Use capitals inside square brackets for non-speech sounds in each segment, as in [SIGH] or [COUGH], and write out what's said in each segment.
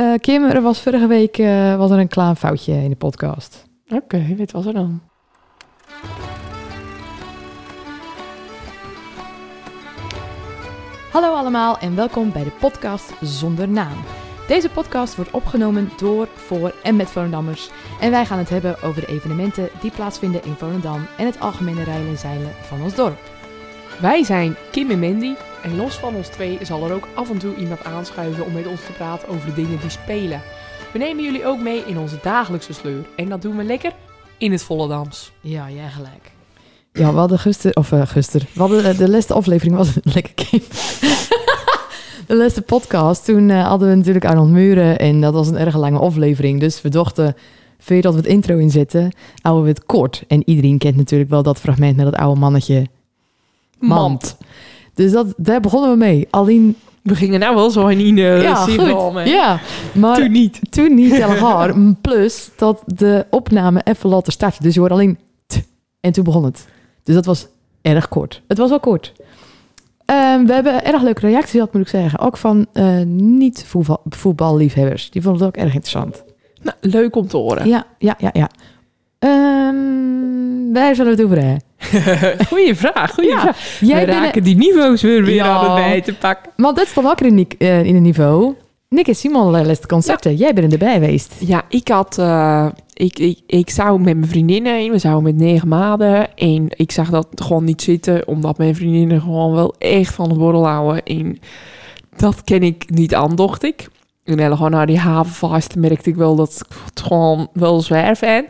Eh, Kim, er was vorige week eh, was er een klein foutje in de podcast. Oké, wat was er dan? Hallo allemaal en welkom bij de podcast Zonder Naam. Deze podcast wordt opgenomen door, voor en met Volendammers. En wij gaan het hebben over de evenementen die plaatsvinden in Volendam en het algemene rijden en zeilen van ons dorp. Wij zijn Kim en Mandy. En los van ons twee zal er ook af en toe iemand aanschuiven om met ons te praten over de dingen die spelen. We nemen jullie ook mee in onze dagelijkse sleur. En dat doen we lekker in het Volendams. Ja, jij gelijk. Ja, we hadden gisteren, of uh, gisteren, we hadden eh, de laatste aflevering was lekker Kim. [LAUGHS] de laatste podcast, toen uh, hadden we natuurlijk Arnold Muren en dat was een erg lange aflevering. Dus we dachten, vind je dat we het intro inzetten, houden we het kort. En iedereen kent natuurlijk wel dat fragment met dat oude mannetje Mand. Dus dat, daar begonnen we mee. Alleen... We gingen nou wel zo in uh, ja, goed. Ja, maar toen niet. Toen niet [LAUGHS] helemaal. Plus dat de opname even later startte. Dus je hoorde alleen t en toen begon het. Dus dat was erg kort. Het was wel kort. Um, we hebben erg leuke reacties gehad, moet ik zeggen. Ook van uh, niet-voetballiefhebbers. Die vonden het ook erg interessant. Nou, leuk om te horen. Ja, ja, ja, ja. Um, waar zullen we het over hebben? [LAUGHS] goeie vraag, goeie ja. vraag. Jij We raken die niveaus weer, weer ja. aan het bij te pakken. Want dat is dan ook in, uh, in een niveau. Nick en Simon uh, les de concerten. Jij bent erbij geweest. Ja, ik had... Uh, ik, ik, ik zou met mijn vriendinnen heen. We zouden met negen maanden. En ik zag dat gewoon niet zitten. Omdat mijn vriendinnen gewoon wel echt van het borrel houden. En dat ken ik niet aan, dacht ik. En gewoon naar die havenvast merkte ik wel dat ik het gewoon wel zwaar vind.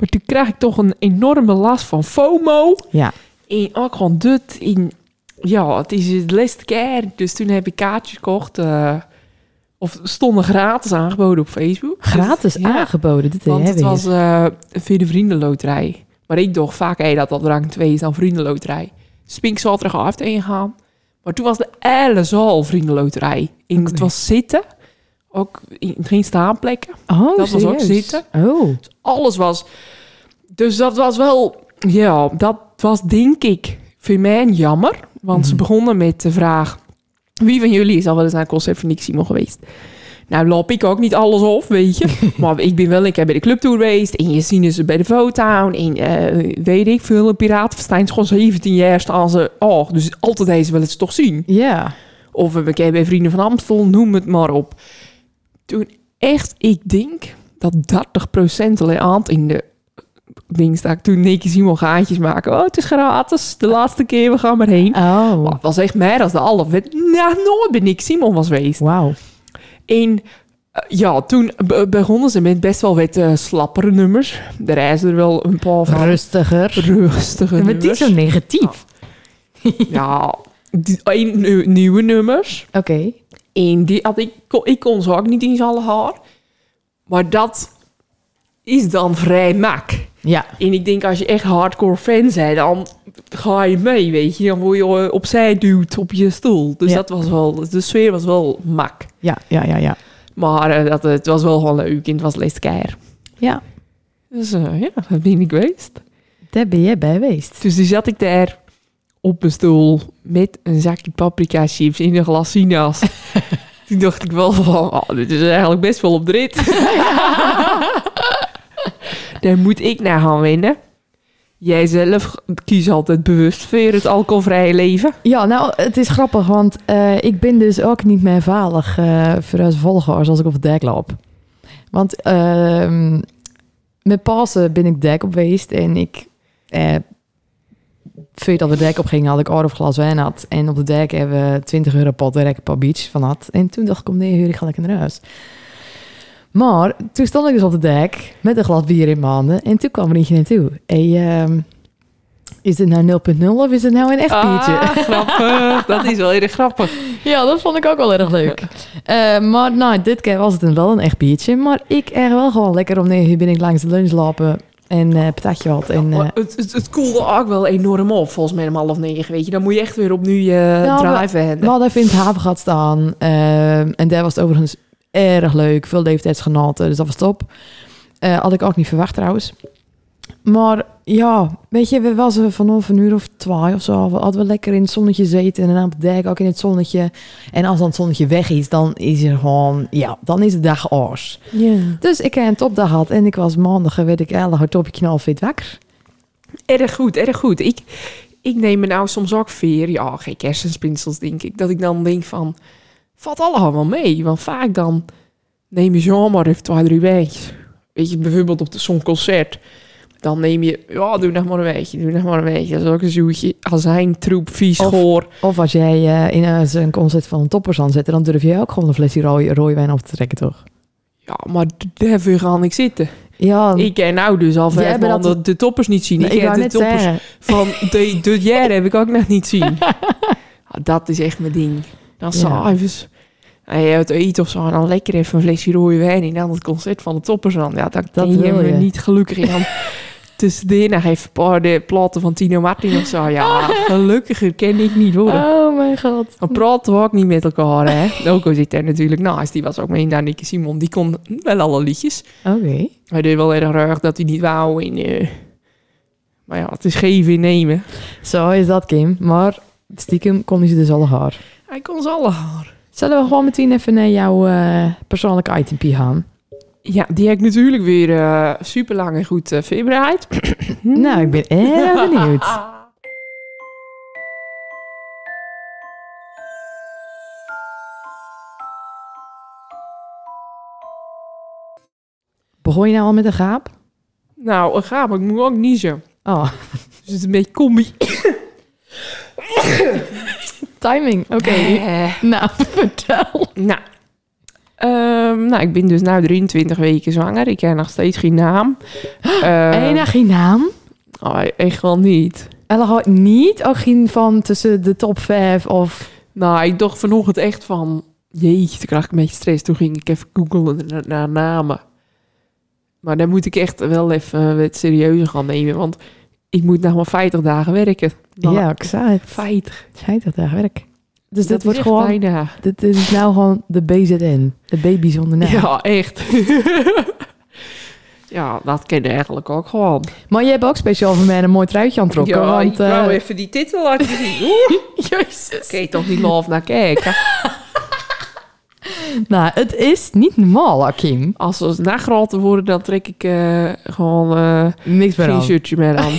Maar toen kreeg ik toch een enorme last van FOMO. Ja. En ook gewoon dit in... Ja, het is de laatste keer. Dus toen heb ik kaartjes gekocht. Uh, of stonden gratis aangeboden op Facebook. Gratis ja, aangeboden? Dit want het was uh, via de vriendenloterij. Maar ik dacht vaak hey, dat dat rang 2 is dan vriendenloterij. Spink zal er af gaan. Maar toen was de hele zaal vriendenloterij. En okay. het was zitten. Ook in, geen staanplekken. Oh, dat serieus? was ook zitten. Oh. Dus alles was... Dus dat was wel... Ja, dat was denk ik voor mij jammer. Want mm. ze begonnen met de vraag... Wie van jullie is al wel eens naar een concert van Nick Simon geweest? Nou loop ik ook niet alles op, weet je. [LAUGHS] maar ik ben wel een keer bij de clubtour geweest. En je zien ze bij de Votown. En uh, weet ik veel, Piratenfestijn is gewoon 17 jaar staan ze... Oh, dus altijd deze wel eens toch zien. Ja. Yeah. Of een keer bij Vrienden van Amstel, noem het maar op. Toen echt, ik denk dat 30% alleen in de ding sta ik toen Nicky Simon gaatjes maken. Oh, het is gratis. De laatste keer, we gaan maar heen. Oh. Dat was echt meer als de alle. Nou, nooit ben ik Simon was geweest. Wauw. En uh, ja, toen begonnen ze met best wel wat uh, slappere nummers. Er is er wel een paar van. Rustiger. Rustiger Met die zo negatief. ja, die, een, nieuwe nummers. Oké. Okay. En die had ik, ik kon ze ook niet in alle haar. Maar dat is dan vrij mak. Ja. En ik denk, als je echt hardcore fan bent, dan ga je mee, weet je. Dan word je opzij duwt op je stoel. Dus ja. dat was wel, de sfeer was wel mak. Ja, ja, ja, ja. Maar uh, dat, het was wel gewoon leuk en het was les keer. Ja. Dus uh, ja, dat ben ik geweest. Daar ben jij bij geweest. Dus die zat ik daar op mijn stoel met een zakje paprika chips in een glas sinaas. [LAUGHS] Toen dacht ik wel van, oh, dit is eigenlijk best wel op de rit. [LAUGHS] Daar moet ik naar gaan winnen. Jij zelf kies altijd bewust voor het alcoholvrije leven. Ja, nou, het is grappig, want uh, ik ben dus ook niet meer veilig uh, voor volgers als ik op het dek loop. Want uh, met Pasen ben ik dek op geweest en ik... Uh, voordat we de dek op gingen, had ik of glas wijn had. En op de dek hebben we 20 euro pot direct een paar beach van had. En toen dacht ik, om nee, ik ga lekker naar huis. Maar toen stond ik dus op de dek met een glas bier in mijn handen. En toen kwam er eentje naartoe. Hey, um, is dit nou 0.0 of is het nou een echt biertje? Ah, grappig. dat is wel erg grappig. Ja, dat vond ik ook wel erg leuk. Uh, maar nou, dit keer was het wel een echt biertje. Maar ik er wel gewoon lekker om negen uur ben ik langs de lunch lopen. En uh, patatje had. En, uh, het, het, het koelde ook wel enorm op, volgens mij om half negen, weet je. Dan moet je echt weer opnieuw je nou, drive we, hebben. We hadden even in het havengat staan. Uh, en daar was het overigens erg leuk. Veel leeftijdsgenoten, dus dat was top. Uh, had ik ook niet verwacht trouwens. Maar ja, weet je, we was vanaf een uur of twee of zo. Hadden we lekker in het zonnetje zitten en aan de dijk ook in het zonnetje. En als dan het zonnetje weg is, dan is er gewoon, ja, dan is de dag oors. Ja. Dus ik heb een topdag gehad en ik was maandag, weet ik, elke topje knalfit wakker. Erg goed, erg goed. Ik, ik neem me nou soms ook veer, ja, geen kersenspinsels denk ik, dat ik dan denk van, valt allemaal mee. Want vaak dan neem je zomaar even twee, drie weekjes. Weet je, bijvoorbeeld op de- zo'n concert. Dan neem je, ja, doe nog maar een weekje, doe nog maar een weekje. Dat is ook een zoetje, azijn, troep, vies, Of- goor. Of als jij eh, in een, een concert van een toppers aan zet, dan durf je ook gewoon een flesje rode, rode wijn op te trekken, toch? Ja, maar daarvoor ga ik zitten. Ja, Ik ken nou dus al Jij vijf maanden altijd- de toppers niet zien. nee, ik ken de toppers zeggen. van de, de [LAUGHS] jaar heb ik ook nog niet zien. Ja, [LAUGHS] dat is echt mijn ding. Dan Ja. s'avonds. En je het eten of zo, en dan lekker even een flesje rode wijn en dan het concert van de toppers aan. Ja, dan Dat ken je me niet gelukkig. En [LAUGHS] tussendoor nog even een paar de platen van Tino Martin of zo. Ja, [LAUGHS] gelukkiger ken ik niet worden. Oh mijn god. Dan praten we ook niet met elkaar, hè. Ook al zit er natuurlijk naast. Die was ook mee in Danneke Simon. Die kon wel alle liedjes. Oké. Hij deed wel erg erg dat hij niet wou. En, eh, Maar ja, het is geven en nemen. Zo is dat, Kim. Maar stiekem kon hij ze dus alle haar. Hij kon ze alle haar. Zullen we gewoon meteen even naar jouw eh, persoonlijke itempie gaan? Ja, die heb ik natuurlijk weer eh, super lang en goed eh voorbereid. [CLEARS THROAT] Nou, ik ben erg [LAUGHS] benieuwd. Begon je nou al met een gaap? Nou, een gaap, ik moet ook niezen. Oh, Dus het is een beetje combi. [COUGHS] timing. Oké. Eh, Nou, [LAUGHS] vertel. nou. Ehm, nou, ik ben dus nu 23 weken zwanger. Ik heb nog steeds geen naam. [GASPS] Uh, en geen naam? oh, echt wel niet. En niet? Ook geen van tussen de top 5 of... Nou, ik dacht vanochtend echt van... Jeetje, toen kreeg ik een beetje stress. Toen ging ik even googlen naar, naar namen. Maar dan moet ik echt wel even het serieuzer gaan nemen. Want ik moet nog maar 50 dagen werken. Nou, ja, ik zei het. 50. Zei dat daar werk. Dus Dat dit wordt gewoon... bijna. Dit, is nou gewoon de BZN. De baby zonder naam. Ja, echt. [LAUGHS] ja, dat ken je eigenlijk ook gewoon. Maar je hebt ook speciaal voor mij een mooi truitje aantrokken. ja, want, ik wou eh, even die titel laten zien. [LAUGHS] Oeh, Jezus. je toch niet love naar kijken? [LAUGHS] Nou, het is niet normaal, Akim. Als ze na groter worden, dan trek ik eh, gewoon eh Niks meer geen aan. shirtje meer aan.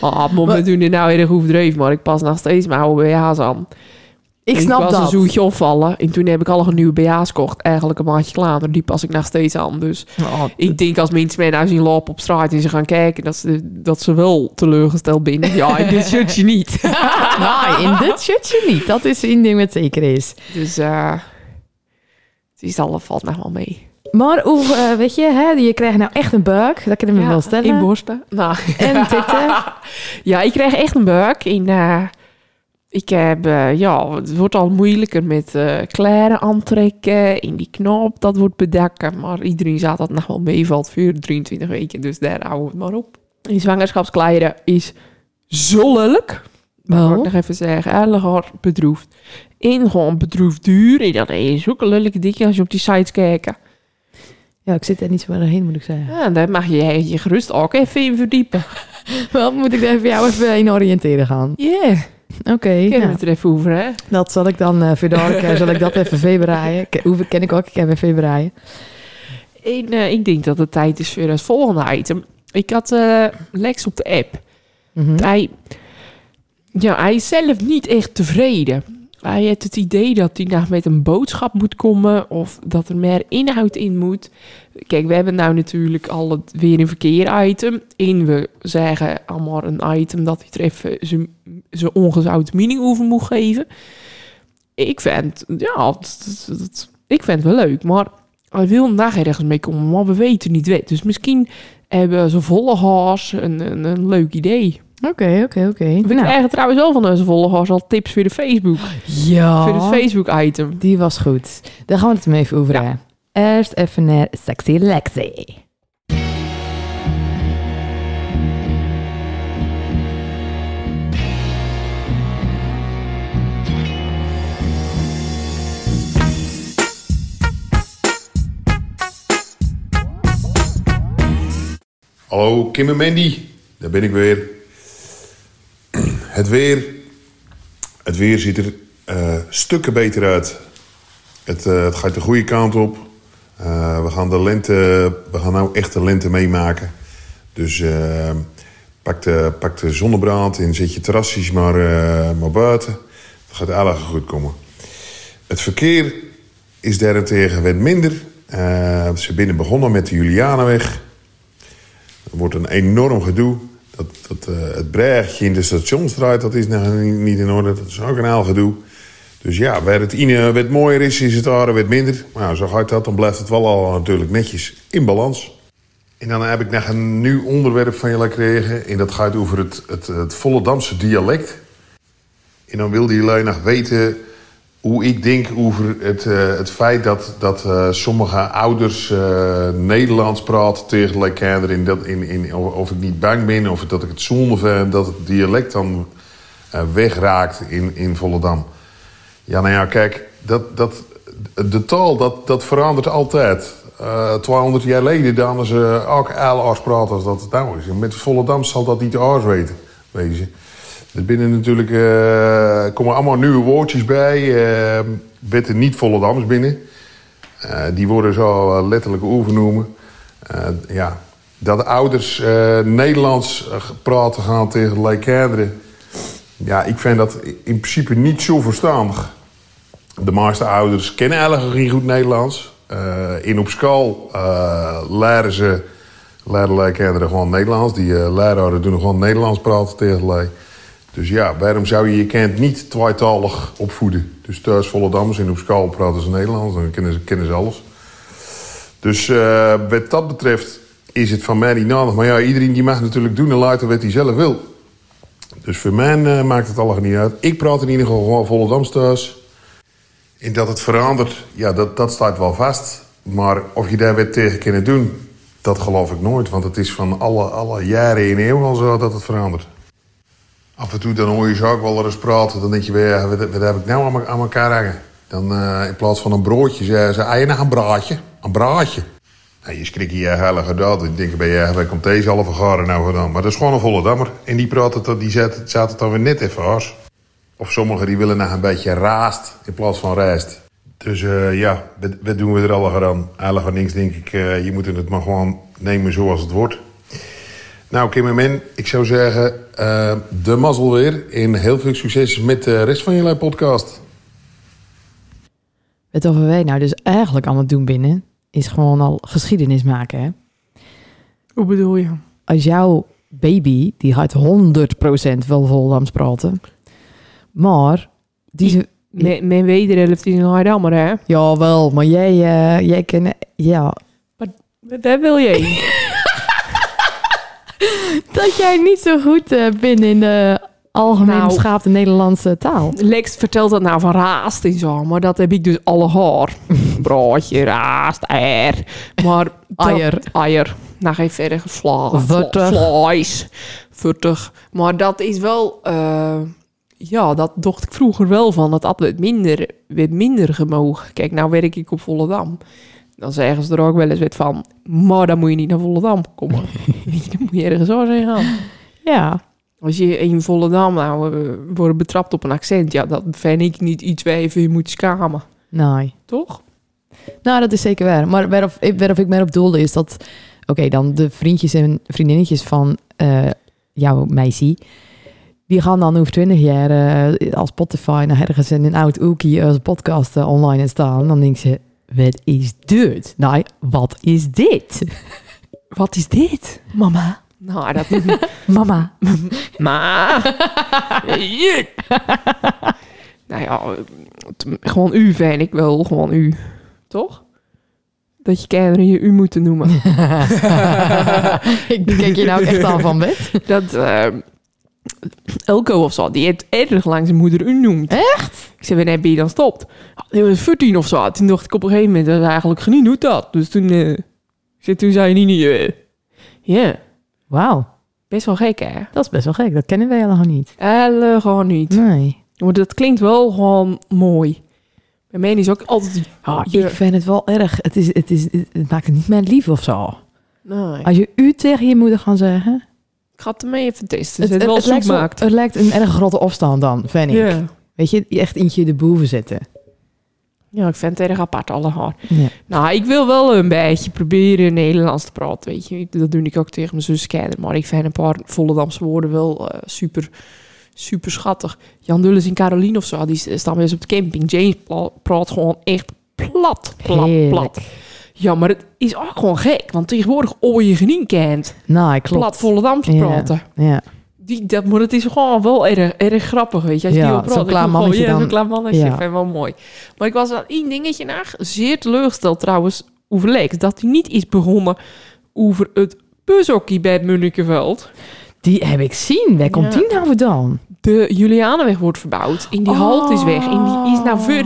Maar mom, we doen dit nou erg overdreven, maar ik pas nog steeds mijn oude BH's aan. Ik snap was dat. een zoetje opvallen en toen heb ik al een nieuwe BH's gekocht. Eigenlijk een maatje klaar, die pas ik nog steeds aan. Dus Oh, ik denk als mensen mij nou zien lopen op straat en ze gaan kijken, dat ze, dat ze wel teleurgesteld binnen. [LAUGHS] Ja, in dit shirtje niet. [LAUGHS] nou, in dit shirtje niet. Dat is één ding wat zeker is. Dus eh het is al, valt nog wel mee. Maar hoe, eh, weet je, hè, je krijgt nou echt een buik. Dat kan ik me wel stellen. In borsten. Nou. En titten. [LAUGHS] Ja, ik krijg echt een buik. In, eh, ik heb, eh, ja, het wordt al moeilijker met kleren aantrekken. In die knop, dat wordt bedekken. Maar iedereen zegt dat nog wel meevalt voor 23 weken. Dus daar houden we het maar op. Die zwangerschapskleren is zo lelijk. Dat wil ik nog even zeggen. Erg bedroefd. En gewoon bedroefd duur. En dat is zulke lelijke dingen als je op die sites kijkt. Ja, ik zit er niet zo doorheen, moet ik zeggen. Ja, daar mag je je gerust ook even in verdiepen. [LAUGHS] Wel, moet ik daar even jou even in oriënteren gaan. Ja, Oké, kennen we nou, het er even over, hè? dat zal ik dan uh, [LAUGHS] zal ik dat even februari. Hoeveel ken ik ook? Ik heb in februari. En, eh, ik denk dat het tijd is voor het volgende item. Ik had eh, Lex op de app. Mhm. Hij, ja, hij is zelf niet echt tevreden. Hij heeft het idee dat hij nou met een boodschap moet komen of dat er meer inhoud in moet. Kijk, we hebben nou natuurlijk al het weer een verkeer item. En we zeggen allemaal een item dat hij er even zijn- ongezouten mening over moet geven. Ik vind, ja, ik vind het wel leuk, maar hij wil daar ergens mee komen, maar we weten niet wat. Dus misschien hebben ze volgers een, een, een leuk idee. Oké, oké, oké. We Nou, krijgen trouwens wel van onze volgers al tips voor de Facebook. ja. Voor het Facebook-item. Die was goed. Daar gaan we het hem even over hebben. Eerst even naar Sexy Lexi. Hallo Kim en Mandy, daar ben ik weer. Het weer, het weer ziet er eh, stukken beter uit. Het, eh, het gaat de goede kant op. Eh, we gaan de lente, we gaan nou echt de lente meemaken. Dus eh, pak, de, pak de zonnebrand en zet je terrasjes maar, maar buiten. Het gaat allemaal goed komen. Het verkeer is daarentegen wat minder. Eh, ze binnen begonnen met de Julianenweg. Er wordt een enorm gedoe. Dat, dat, eh, het brechtje in de stationsstraat, dat is nog niet in orde. Dat is ook een heel gedoe. Dus ja, waar het ene wat mooier is, is het andere wat minder. Maar ja, zo gaat dat, dan blijft het wel al natuurlijk netjes in balans. En dan heb ik nog een nieuw onderwerp van jullie gekregen. En dat gaat over het, het, het dialect. En dan wilde jullie nog weten hoe ik denk over het, eh, het feit dat, dat eh, sommige ouders eh, Nederlands praten tegen kinderen. In dat, in, in, of, ik niet bang ben of dat ik het zonde vind dat het dialect dan wegraakt in, in Volendam. Ja, nou ja, kijk, dat, dat, de taal dat, dat verandert altijd. Eh 200 jaar geleden dan ze ook alles praten als dat het nou is. Met Volendam zal dat niet anders weten, wezen. Er binnen natuurlijk eh, komen allemaal nieuwe woordjes bij. eh beter niet Volendams binnen. Eh, die worden zo letterlijk overnoemen. Ja, dat de ouders Nederlands praten gaan tegen de kinderen. Ja, ik vind dat in principe niet zo verstandig. De meeste ouders kennen eigenlijk niet goed Nederlands. In op school leren ze leren gewoon Nederlands. Die leraren doen gewoon Nederlands praten tegen de Dus ja, waarom zou je je kind niet tweetalig opvoeden? Dus thuis Volendams en op school praten ze Nederlands. Dan kennen ze, kennen ze alles. Dus eh, wat dat betreft is het van mij niet nodig. Maar ja, iedereen die mag natuurlijk doen en laten wat hij zelf wil. Dus voor mij eh, maakt het allemaal niet uit. Ik praat in ieder geval gewoon Volendams thuis. En dat het verandert, ja, dat, dat staat wel vast. Maar of je daar wat tegen kunnen doen, dat geloof ik nooit. Want het is van alle, alle jaren in eeuwen al zo dat het verandert. Af en toe dan hoor je ze ook wel eens praten. Dan denk je weer, wat, heb ik nou aan, aan elkaar hangen? Dan eh, in plaats van een broodje, zei ze, ah, nog een braadje? Een braadje. Nou, je schrik je heilige dood. Ik denk bij je, waar komt deze halve garen nou vandaan? Maar dat is gewoon een volle dammer. En die praten, die zaten, zaten dan weer net even hard. Of sommigen die willen nog een beetje raast in plaats van rijst. Dus eh, ja, wat, doen we er alle aan? Eigenlijk niks denk ik, eh, je moet het maar gewoon nemen zoals het wordt. Nou, Kim en Men, ik zou zeggen, eh, de mazzel weer. En heel veel succes met de rest van jullie podcast. Het over wij nou dus eigenlijk aan het doen binnen, is gewoon al geschiedenis maken. Hè? Hoe bedoel je? Als jouw baby, die gaat 100% wel Volendams praten, maar die ze, Mijn, mijn wederhelft is een Haidammer, hè? ja wel, maar jij, eh, jij kent, ja, Wat wil je? [LAUGHS] dat jij niet zo goed eh, bent in de algemeen Nou. beschaafde Nederlandse taal. Lex vertelt dat nou van raast en zo, maar dat heb ik dus alle haar. [LAUGHS] Broodje, raast, eier. Maar Eier. Eier. Nou, geen verder Vuttig. vlees. Vuttig. Maar dat is wel... eh, ja, dat dacht ik vroeger wel van. Dat had wat minder, wat minder gemogen. Kijk, nou werk ik op Volendam. Dan zeggen ze er ook wel eens van... Maar dan moet je niet naar Volendam komen. [LAUGHS] [LAUGHS] Dan moet je ergens anders heen gaan. Ja, Als je in Volendam nou wordt betrapt op een accent, ja, dat vind ik niet iets waar je even je moet schamen. nee. Toch? Nou, dat is zeker waar. Maar waarop, waarop ik meer op doelde is dat... Oké, dan de vriendjes en vriendinnetjes van eh, jouw meisje... die gaan dan over 20 jaar eh, als Spotify naar ergens in een oud oekie als podcast eh, online en staan. Dan denk ze, wat is dit? Nee, wat is dit? Wat is dit? Mama. Nou, dat [LAUGHS] Mama. Ma. Nou ja, gewoon u vind ik wel, gewoon u. Toch? Dat je kinderen je u moeten noemen. [LAUGHS] ik kijk je nou ook echt aan van bed. dat eh, Elko of zo, die heeft erg lang zijn moeder u noemt. Echt? Ik zei, wanneer ben je dan stopt? Die was 14 of zo. Toen dacht ik op een gegeven moment, dat is eigenlijk geen doet dat. Dus toen, ik zei, toen zei je niet, eh, ja, Wauw, best wel gek hè? dat is best wel gek. Dat kennen wij helemaal niet. Gewoon niet. Nee. Maar dat klinkt wel gewoon mooi. Bij mij is ook altijd... Oh, je- ik vind het wel erg. Het, is, het, is, het maakt het niet meer lief of zo. Nee. Als je u tegen je moeder gaan zeggen... Ik ga het ermee even testen. Het, het, wel lijkt, zo- maakt. het lijkt een erg grote afstand dan, vind ik. Ja. Weet je, echt eentje de boven zetten. ja, ik vind het erg apart allemaal. Ja. Nou, ik wil wel een beetje proberen Nederlands te praten, weet je. Dat doe ik ook tegen mijn zus kennen. Maar ik vind een paar Volendamse woorden wel eh, super, super schattig. Jan Dulles in Caroline of zo, die staan weer eens op de camping. James praat gewoon echt plat, plat, Heerlijk. plat. Ja, maar het is ook gewoon gek. Want tegenwoordig al je genien kent. Nou, klopt. Plat Volendam te Ja. praten. Ja. Die, dat, maar het is gewoon wel erg, erg grappig, weet je. Als je Ja, zo'n gewoon, mannetje ja, zo'n dan. mannetje. Ja. Ik vind het wel mooi. Maar ik was aan één dingetje naar zeer teleurgesteld trouwens over Lex. Dat hij niet is begonnen over het bushokkie bij het Munnikenveld. Die heb ik zien. Waar komt Ja. die nou vandaan? De Julianenweg wordt verbouwd. In die halt is weg. En die is nou voor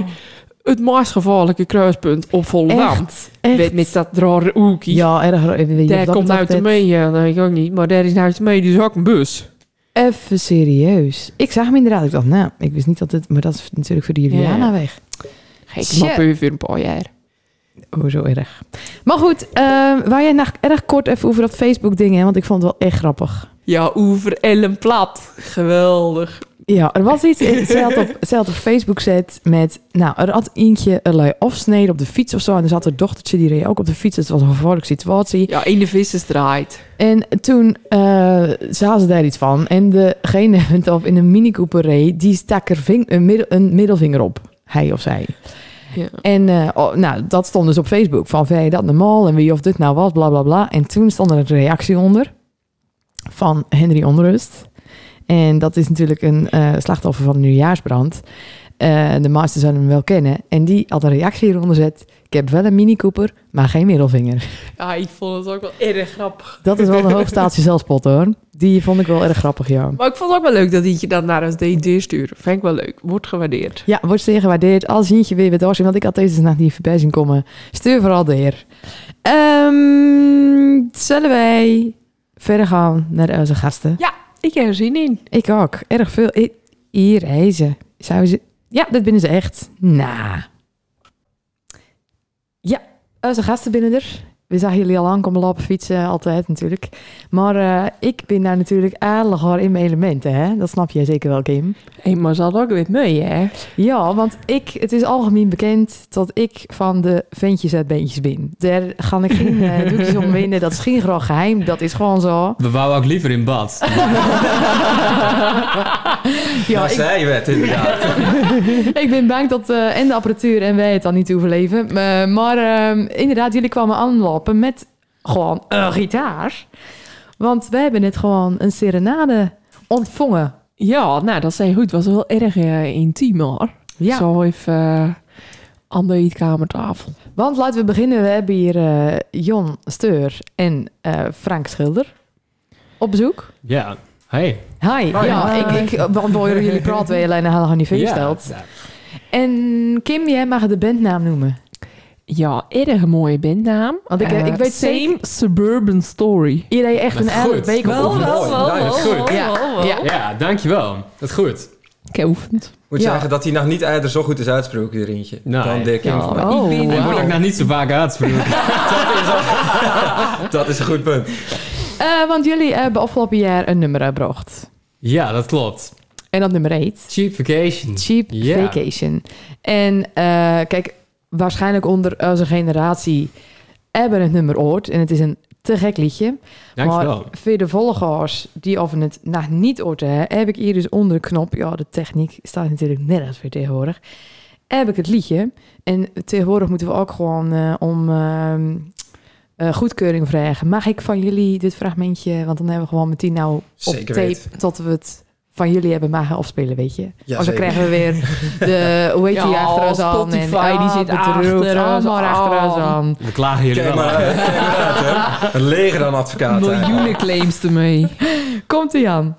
het meest gevaarlijke kruispunt op Volendam. Echt? Echt? Met, met dat rare oekie. Ja, erg. Je, daar komt dat nou betreft- mee. Ja, dat weet ik ook niet. Maar daar is nou te mee. Dus ook een bus. Even serieus. Ik zag hem inderdaad. Ik dacht, nou, ik wist niet dat het... Maar dat is natuurlijk voor de Juliana weg. Gek Shit. knap even voor een paar jaar. Oh, zo erg. Maar goed, eh waar jij nog erg kort even over dat Facebook-ding, hè? Want ik vond het wel echt grappig. Ja, Oever Ellen Plat. Geweldig. Ja, er was iets, zij had op, zij had op Facebook zet met, nou, er had eentje een lui afsneden op de fiets of zo. En er zat een dochtertje, die reed ook op de fiets. Dus het was een gevaarlijke situatie. Ja, in de vissers draait. En toen eh zagen ze daar iets van. En degene [LAUGHS] of in een Mini Cooper reed, die stak er ving, een, middel, een middelvinger op. Hij of zij. Ja. En eh, oh, nou, dat stond dus op Facebook. Van, vind je dat normaal? En wie of dit nou was, bla bla bla. En toen stond er een reactie onder. Van Henry Onrust. En dat is natuurlijk een eh, slachtoffer van een nieuwjaarsbrand. Eh, de meesten zullen hem wel kennen. En die had een reactie hieronder gezet. Ik heb wel een Mini Cooper, maar geen middelvinger. ja, ik vond het ook wel erg grappig. Dat is wel een hoogstaatje zelfspot hoor. Die vond ik wel erg grappig, ja. Maar ik vond het ook wel leuk dat hij je dat naar ons DD stuurde. Vind ik wel leuk. Wordt gewaardeerd. Ja, wordt zeer gewaardeerd. Als je weer wat doorzien, want ik had deze nacht niet voorbij zien komen. Stuur vooral de heer. Ehm, zullen wij verder gaan naar onze gasten? Ik heb er zin in. Ik ook. Erg veel. Hier, reizen. Zouden ze... Ja, dat binnen ze echt. Nou. Ja, onze gasten binnen er. We zagen jullie al aankomen lopen fietsen, altijd natuurlijk. Maar eh, ik ben daar natuurlijk aardig in mijn elementen, hè? Dat snap jij zeker wel, Kim. Hé, maar ze had ook weer mee, hè? Ja, want ik, het is algemeen bekend dat ik van de ventjes uit beentjes ben. Daar ga ik geen eh, [LAUGHS] doekjes om winnen. Dat is geen groot geheim. Dat is gewoon zo. We wouden ook liever in bad. [LAUGHS] Ja, dat ik, zei je het inderdaad. [LAUGHS] ik ben bang dat eh, en de apparatuur en wij het dan niet overleven. Maar ehm, inderdaad, jullie kwamen aanlopen met gewoon een gitaar. Want wij hebben net gewoon een serenade ontvangen. Ja, nou, dat zei goed. Het was wel erg eh, intiem, hoor. Ja, Zo even eh, aan de eetkamertafel. want laten we beginnen. We hebben hier eh, Jon Steur en eh, Frank Schilder op bezoek. Ja. Hey. Hi, ja, ik, ik beantwoord jullie praten wij alleen helemaal niet voorgesteld. Ja. En Kim, jij mag de bandnaam noemen. Ja, erg mooie bandnaam. Want ik- Eh, ik weet Same zeker- Suburban Story. Je deed echt Dat een hele week op. Wel, wel, wel. Nou, dat is goed. Ja, ja. Ja, dankjewel. Dat is goed. Ik heb oefend. Moet Ja. zeggen dat hij nog niet eerder zo goed is uitsproken, hier eentje. Nee. Dan Dick Ja, Kim. Oh, ik ben Hij wauw. wordt ook nog niet zo vaak uitspreken. [LAUGHS] [LAUGHS] Dat is een goed punt. Eh, want jullie hebben afgelopen jaar een nummer gebracht. ja, dat klopt. En dat nummer heet Cheap vacation. Cheap. Vacation. En eh, kijk, waarschijnlijk onder onze generatie hebben het nummer ooit. En het is een te gek liedje. Dankjewel. Maar voor de volgers die of het nog niet ooit hebben, heb ik hier dus onder de knop, ja, de techniek staat natuurlijk nergens voor tegenwoordig, heb ik het liedje. En tegenwoordig moeten we ook gewoon eh, om ehm, eh, goedkeuring vragen. Mag ik van jullie dit fragmentje, want dan hebben we gewoon meteen nou op Zeker tape weten. tot we het van jullie hebben mogen afspelen, weet je. Ja, dan zeker. krijgen we weer [LAUGHS] de, hoe heet die, Ja, achter ons aan. En, die ah, zit bedroefd, achter ons allemaal achter ons aan. aan. We klagen jullie wel aan. [LAUGHS] Een leger dan advocaat. hè. Miljoenen claims ermee. [LAUGHS] Komt ie aan.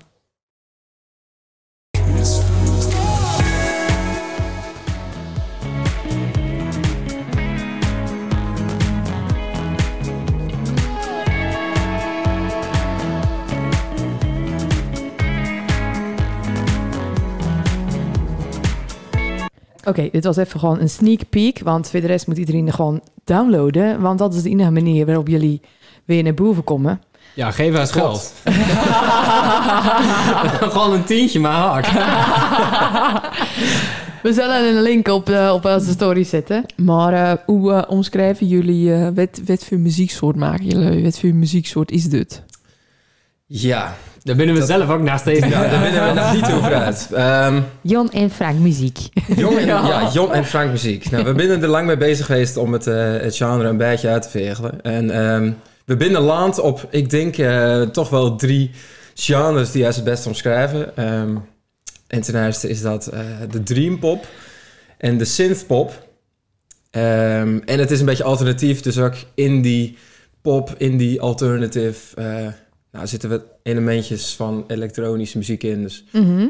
Oké, dit was even gewoon een sneak peek. Want voor de rest moet iedereen er gewoon downloaden. Want dat is de enige manier waarop jullie weer naar boven komen. Ja, geef eens geld. [LAUGHS] Gewoon een tientje, maar hard. [LAUGHS] We zullen een link op, eh, op onze story zetten. Maar eh, hoe eh, omschrijven jullie, wat, wat voor muzieksoort maken jullie? Wat voor muzieksoort is dit? Ja, Daar binnen we Dat- zelf ook nog steeds nou, daar binnen we [LAUGHS] nog niet over uit. Ehm, Jon en Frank muziek. Jon en, [LAUGHS] ja. Jon en Frank muziek. Nou, we zijn er lang mee bezig geweest om het, eh, het genre een beetje uit te vegelen. En ehm, we binnen land op, ik denk, eh, toch wel drie genres die hij het best omschrijven. Ehm, en ten eerste is dat eh, de dreampop en de synthpop. Ehm, en het is een beetje alternatief, dus ook indie pop, indie alternative. Nou, zitten we elementjes van elektronische muziek in. Dus Mhm.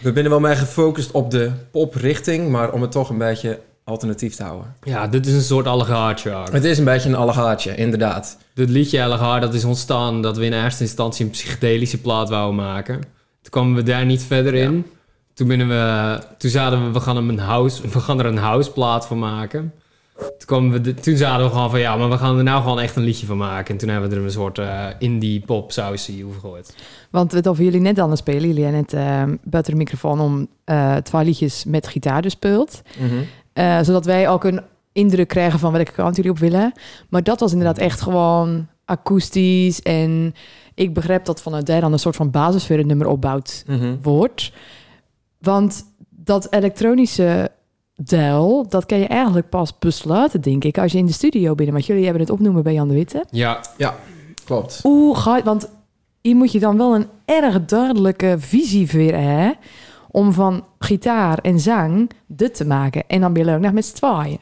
we zijn wel meer gefocust op de poprichting, maar om het toch een beetje alternatief te houden. Ja, dit is een soort allegaartje. Aaron. Het is een beetje een allegaatje, inderdaad. Dit liedje Allegaar, dat is ontstaan dat we in eerste instantie een psychedelische plaat wouden maken. Toen kwamen we daar niet verder in. Toen, binnen we, toen zaten we, we gaan, hem een house, we gaan er een houseplaat van maken. Toen, we de- toen zaten we gewoon van, ja, maar we gaan er nou gewoon echt een liedje van maken. En toen hebben we er een soort eh, indie pop sausie over gegooid. Want het over jullie net anders spelen. Jullie hebben net eh, buiten de microfoon om eh twee liedjes met gitaar dus speelt. Eh, zodat wij ook een indruk krijgen van welke kant jullie op willen. Maar dat was inderdaad echt gewoon akoestisch. En ik begrijp dat vanuit daar dan een soort van basis voor het nummer opbouwt Mhm. wordt. Want dat elektronische deel, dat kan je eigenlijk pas besluiten, denk ik, als je in de studio bent. Want jullie hebben het opnoemen bij Jan de Witte. Ja, Klopt. Hoe ga je, want hier moet je dan wel een erg duidelijke visie voor hebben, om van gitaar en zang dit te maken. En dan ben je ook nog met z'n tweeën.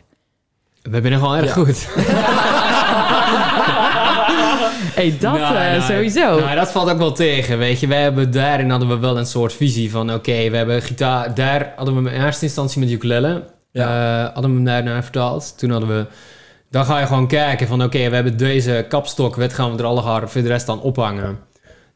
we zijn er gewoon erg Ja. goed. [LAUGHS] [LAUGHS] hey, dat Nou, eh, nou, sowieso. Nou, dat valt ook wel tegen, weet je. Wij hebben daarin hadden we wel een soort visie van... Oké, we hebben gitaar... Daar hadden we in eerste instantie met ukulele. Ja. eh, hadden we hem daarnaar vertaald. Toen hadden we... Dan ga je gewoon kijken van... Oké, we hebben deze kapstok. Wat gaan we er alle voor de rest dan ophangen?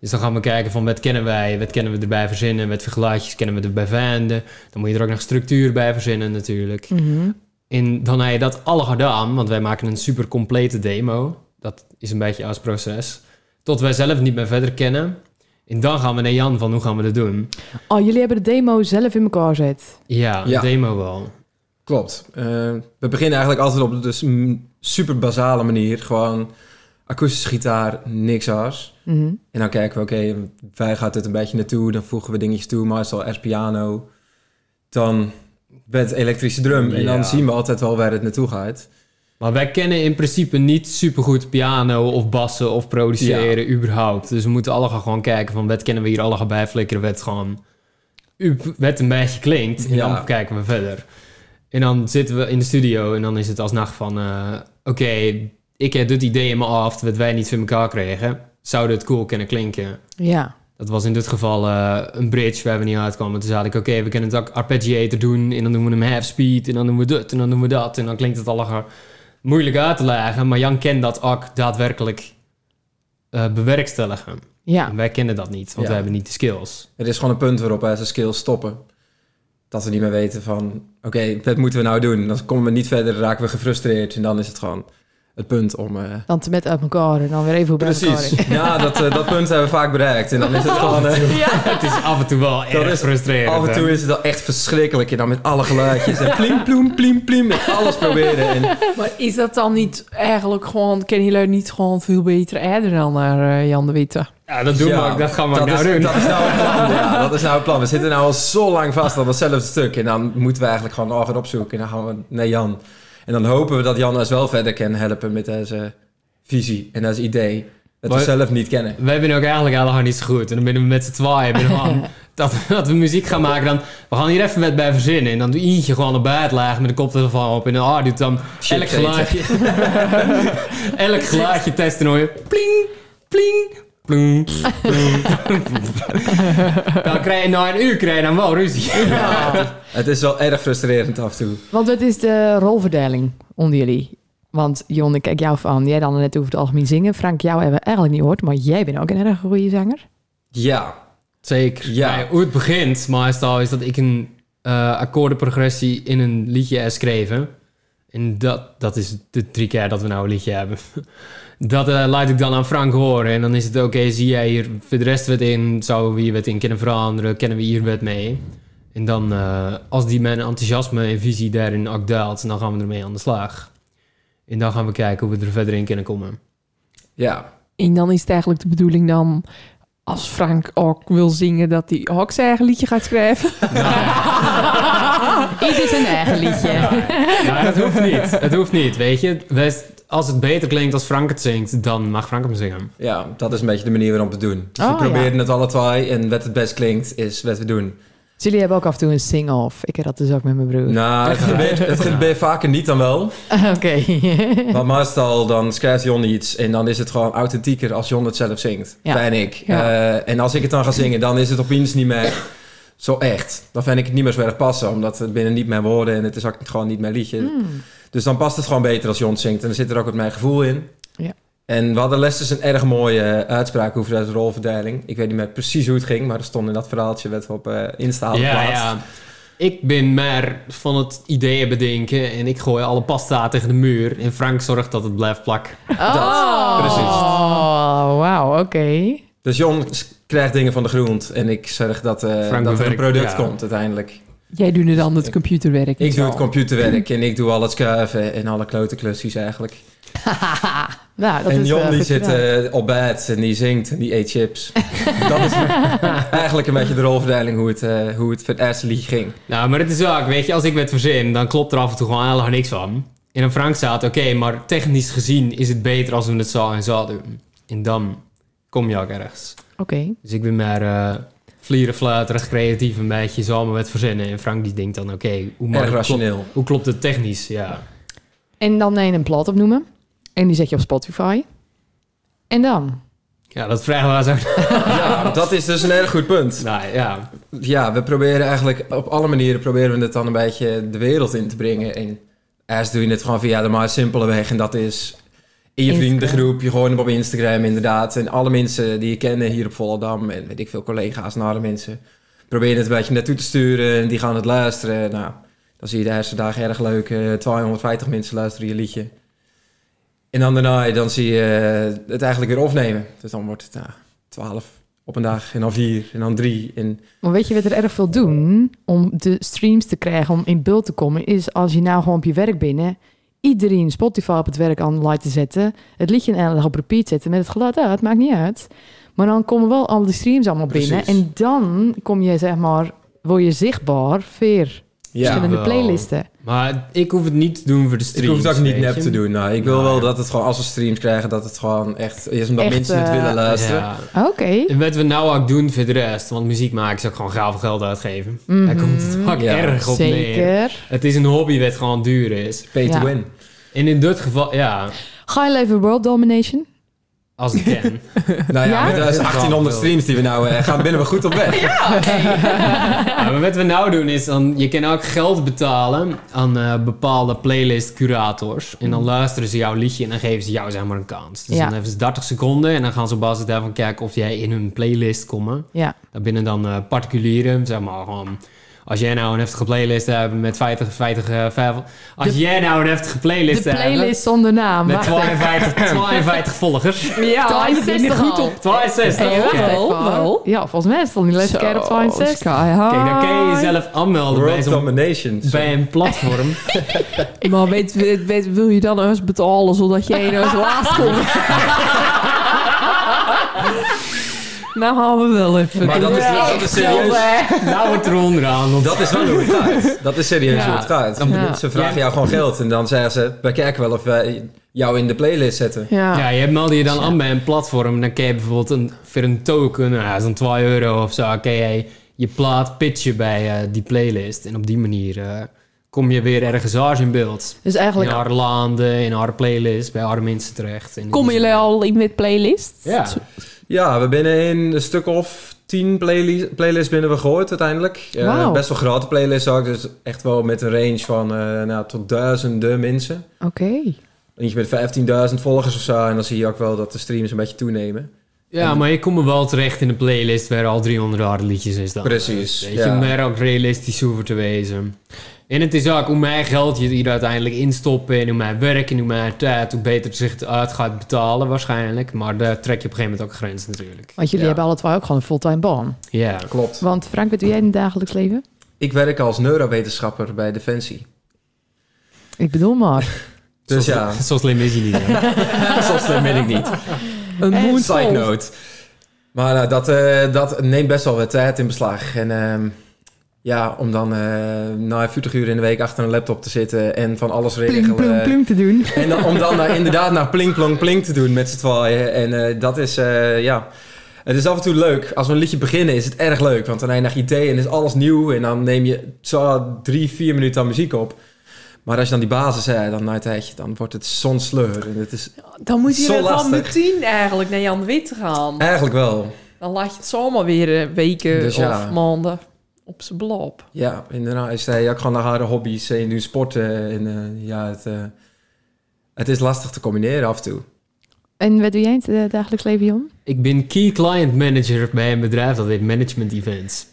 Dus dan gaan we kijken van wat kennen wij? Wat kennen we erbij verzinnen? Wat voor geluidjes kennen we erbij vinden? Dan moet je er ook nog structuur bij verzinnen natuurlijk. Mhm. En dan heb je dat alle gedaan, want wij maken een super complete demo. Dat is een beetje ons proces. Tot wij zelf niet meer verder kennen. En dan gaan we naar Jan van hoe gaan we dat doen. Oh, jullie hebben de demo zelf in elkaar gezet. Ja, Ja. de demo wel. Klopt. Eh, we beginnen eigenlijk altijd op de dus, super basale manier. Gewoon akoestische gitaar, niks als. Mhm. En dan kijken we, oké, wij gaat dit een beetje naartoe. Dan voegen we dingetjes toe, meestal als piano. Dan met elektrische drum. En Ja. dan zien we altijd wel waar het naartoe gaat. Maar wij kennen in principe niet supergoed piano of bassen of produceren überhaupt. Dus we moeten allemaal gewoon kijken van wat kennen we hier allemaal bij flikkeren. Wat gewoon wat een beetje klinkt. En Ja. dan kijken we verder. En dan zitten we in de studio en dan is het als nacht van... eh, Oké, ik heb dit idee in me af wat wij niet van elkaar kregen. Zou dit cool kunnen klinken? Ja. Dat was in dit geval eh, een bridge waar we niet uitkwamen. Toen zei ik, oké, we kunnen het ook arpeggiator doen. En dan doen we hem half speed. En dan doen we dit. En dan doen we dat. En dan klinkt het allemaal moeilijk uit te leggen. Maar Jan kent dat ook daadwerkelijk eh, bewerkstelligen. Ja. En wij kennen dat niet, want Ja. wij hebben niet de skills. Er is gewoon een punt waarop wij zijn skills stoppen. Dat we niet meer weten van, oké, wat moeten we nou doen? Dan komen we niet verder, raken we gefrustreerd. En dan is het gewoon het punt om... eh, Dan te met uit elkaar en dan weer even elkaar. Precies. Ja, dat, eh, dat punt hebben we vaak bereikt. En dan is het gewoon... eh, [LAUGHS] het is af en toe wel erg is- frustrerend. af en toe hè? is het wel echt verschrikkelijk. En dan met alle geluidjes. En plim, ploem, plim, plim. Met alles proberen. En Maar is dat dan niet eigenlijk gewoon... Kennen jullie niet gewoon veel beter eerder dan naar eh, Jan de Witte? Ja, dat doen we ook. Dat gaan we ook dat nou is, doen. Dat is nou het plan. Ja, dat is nou het plan. We zitten nou al zo lang vast aan datzelfde stuk. En dan moeten we eigenlijk gewoon nog opzoeken. En dan gaan we naar Jan. En dan hopen we dat Jan ons wel verder kan helpen met deze visie en deze idee. Dat we zelf niet kennen. Wij zijn ook eigenlijk helemaal niet zo goed. En dan binnen we met z'n tweeën. [LAUGHS] dat, dat we muziek gaan maken. Dan, we gaan hier even wat bij verzinnen. En dan doe eentje gewoon op bed lagen met de koptelefoon op. En dan ah, doet dan Shit elk geluidje. [LAUGHS] elk geluidje testen. Hoor je pling, pling, [LAUGHS] dan krijg je na een uur krijg je dan wel ruzie. Het is wel erg frustrerend af en toe. Want wat is de rolverdeling onder jullie? Want Jon, ik kijk jou van. Jij dan net over het algemeen zingen. Frank, jou hebben we eigenlijk niet gehoord. Maar jij bent ook een erg goede zanger. Ja, Zeker. Ja. Maar hoe het begint, meestal is dat ik een eh, akkoordenprogressie in een liedje herschreven. En dat, dat is de drie keer dat we nou een liedje hebben. Dat eh, laat ik dan aan Frank horen. En dan is het oké, zie jij hier voor de rest wat in? Zouden we hier wat in kunnen veranderen? Kennen we hier wat mee? En dan, eh, als die mijn enthousiasme en visie daarin ook daalt, dan gaan we ermee aan de slag. En dan gaan we kijken hoe we er verder in kunnen komen. Ja, En dan is het eigenlijk de bedoeling dan... Als Frank ook wil zingen, dat hij ook zijn eigen liedje gaat schrijven. [LAUGHS] [LAUGHS] Ieder zijn eigen liedje. Ja, het hoeft niet. Het hoeft niet, weet je. Als het beter klinkt als Frank het zingt, dan mag Frank hem zingen. ja, dat is een beetje de manier waarop we het doen. Dus Oh, we proberen ja. het alle twee en wat het best klinkt is wat we doen. Jullie hebben ook af en toe een sing-off. Ik heb dat dus ook met mijn broer. Nou, het [LAUGHS] gebeurt, het gebeurt vaker niet dan wel. Oké. [LAUGHS] Want meestal dan schrijft Jon iets en dan is het gewoon authentieker als Jon het zelf zingt. Ja. Ik. Ja. Eh, en als ik het dan ga zingen, dan is het opeens niet meer zo echt. Dan vind ik het niet meer zo erg passen, omdat het binnen niet mijn woorden en het is ook gewoon niet mijn liedje. Hmm. Dus dan past het gewoon beter als Jon het zingt. En dan zit er ook wat mijn gevoel in. Ja. En we hadden les dus een erg mooie eh, uitspraak over de rolverdeling. Ik weet niet meer precies hoe het ging, maar er stond in dat verhaaltje wat we op eh Insta Ja, geplaatst. ja. Ik ben maar van het ideeën bedenken en ik gooi alle pasta tegen de muur. En Frank zorgt dat het blijft plakken. Oh, precies. Oh, wauw, oké. Dus Jon krijgt dingen van de grond en ik zorg dat, eh, dat er een product ja. komt uiteindelijk. Jij doet nu dan het computerwerk. Ik doe het computerwerk en ik doe al het schuiven en alle klote klusjes eigenlijk. [LAUGHS] nou, dat en is Jon wel die zit eh, op bed en die zingt en die eet chips. [LAUGHS] dat is eigenlijk een beetje de rolverdeling hoe het, eh, hoe het voor het eerste liedje ging. Nou, maar het is ook, weet je, als ik met verzin, dan klopt er af en toe gewoon helemaal niks van. En dan Frank staat, oké, maar technisch gezien is het beter als we het zo en zo doen. En dan kom je ook ergens. Oké. Dus ik ben maar eh vlieren, fluiterig, creatief een beetje samen met verzinnen. En Frank die denkt dan, oké, hoe, Erg maar- klopt, rationeel. hoe klopt het technisch? Ja. En dan neem je een plaat opnoemen. En die zet je op Spotify. En dan? ja, dat vragen we zo. [LAUGHS] Ja, dat is dus een erg goed punt. nou ja, Ja, we proberen eigenlijk op alle manieren proberen we het dan een beetje de wereld in te brengen. En eerst doe je het gewoon via de maar simpele weg. En dat is in je vriendengroep. Je hem op Instagram inderdaad. En alle mensen die je kennen hier op Volendam. En weet ik veel collega's en alle mensen. Proberen het een beetje naartoe te sturen. En die gaan het luisteren. Nou, dan zie je de eerste dag erg leuk. eh, 250 mensen luisteren je liedje. En dan daarna dan zie je eh, het eigenlijk weer opnemen. Dus dan wordt het nou, 12 op een dag. En dan 4 en dan 3. En Maar weet je wat er erg veel doen om de streams te krijgen, om in beeld te komen, is als je nou gewoon op je werk binnen, iedereen Spotify op het werk online te zetten, het liedje dag op repeat zetten met het geluid uit, maakt niet uit. Maar dan komen wel al die streams allemaal binnen en dan kom je zeg maar, word je zichtbaar voor verschillende wel. playlisten. maar ik hoef het niet te doen voor de Ik streams. hoef het ook niet nep je. te doen. Nou, ik wil Nou, wel ja. dat het gewoon, als we streams krijgen, dat het gewoon echt is omdat Echt, mensen het eh, willen luisteren. Ja. Oké. En wat we nou ook doen voor de rest, want muziek maken is ook gewoon gaaf geld uitgeven. Mhm. Daar komt het ook Ja, erg op neer. Zeker. Het is een hobby wat gewoon duur is. Pay to win. En in dit geval, ja, Ga je leven world domination? Als het kan. [LAUGHS] Nou ja, Ja? met de 1800 streams die we nou eh, gaan, binnen we goed op weg. [LAUGHS] [LAUGHS] Ja, maar wat we nou doen is, dan, je kan ook geld betalen aan eh, bepaalde playlist curators. En dan luisteren ze jouw liedje en dan geven ze jou zeg maar een kans. Dus Ja. dan hebben ze 30 seconden en dan gaan ze op basis daarvan kijken of jij in hun playlist komt. Ja. Daar binnen dan eh, particulieren, zeg maar gewoon... Als jij nou een heftige playlist hebt met 50, 50, eh, 50 Als jij nou een heftige playlist De hebt... playlist zonder naam. Met Wacht even. 52, 52 volgers. Ja, ik ben er goed op. 62. Hey, wacht Wel. Ja, volgens mij is het al niet lekker keer op 62. Sky high. Kijk, dan kan je jezelf aanmelden bij, World zo'n, domination. bij een platform. [LAUGHS] Maar weet, weet, weet- wil je dan eens betalen zodat jij nou eens laatst komt? [LAUGHS] nou gaan we wel even. Maar dat is, dat is serieus. nou wordt er onderaan. want- Dat is wel hoe het [LAUGHS] gaat. Dat is serieus Ja. hoe het gaat. Ja. Ze vragen jou gewoon geld en dan zeggen ze, wij kijken wel of wij jou in de playlist zetten. Ja. Ja, je meld je dan aan bij een platform. Dan kan je bijvoorbeeld een, voor een token, nou, dan 2 euro of zo, kan je plaat pitchen bij eh, die playlist. En op die manier eh, kom je weer ergens anders in beeld. Dus In eigenlijk... haar landen, in haar playlist, bij haar mensen terecht. En Komen jullie al in met playlist? Ja. Ja, we binnen in een stuk of tien playli- playlists binnen we gegooid uiteindelijk. Eh. Best wel grote playlists ook, dus echt wel met een range van eh, nou, tot duizenden mensen. Oké. Eentje met 15.000 volgers of zo. En dan zie je ook wel dat de streams een beetje toenemen. Ja, maar je komt er wel terecht in een playlist waar al 300 harde liedjes in staan. Precies, Weet je, ja. om daar ook realistisch hoeven te wezen. En het is ook hoe meer geld je hier uiteindelijk instoppen en hoe meer werk en hoe meer tijd, hoe beter het zich uit gaat betalen waarschijnlijk. Maar daar trek je op een gegeven moment ook een grens natuurlijk. Want jullie Ja. hebben alle twee ook gewoon een fulltime baan. Ja. Klopt. Want Frank, wat doe jij in het dagelijks leven? Ik werk als neurowetenschapper bij Defensie. Ik bedoel maar. [LAUGHS] Dus zo, ja, [LAUGHS] Zo slim is hij niet. [LAUGHS] zo slim ben ik niet. Een Side moonfall. note. Maar nou, dat, eh, dat neemt best wel wat tijd in beslag. En ehm, ja, om dan eh na 40 uur in de week achter een laptop te zitten en van alles regelen. Pling, plum, plum te doen. En dan, om dan nou, inderdaad naar pling, plong, pling te doen met z'n tweeën. En eh, dat is, eh, ja... Het is af en toe leuk. Als we een liedje beginnen is het erg leuk. Want dan heb je naar idee en is alles nieuw. En dan neem je zo drie, vier minuten aan muziek op. Maar als je dan die basis hebt, dan na een tijdje, dan wordt het zo'n sleur. En het is Dan moet je Zo er dan meteen eigenlijk naar Jan Wit gaan. eigenlijk wel. Dan laat je het zomaar weer eh, weken Dus ja. of maanden op zijn blop. Ja, inderdaad. Is hij ook gewoon naar haar hobby's en nu sporten. En eh, ja, het, eh, het is lastig te combineren af en toe. En wat doe jij in het eh, dagelijks leven, Jon? Ik ben Key Client Manager bij een bedrijf dat heet Management Events.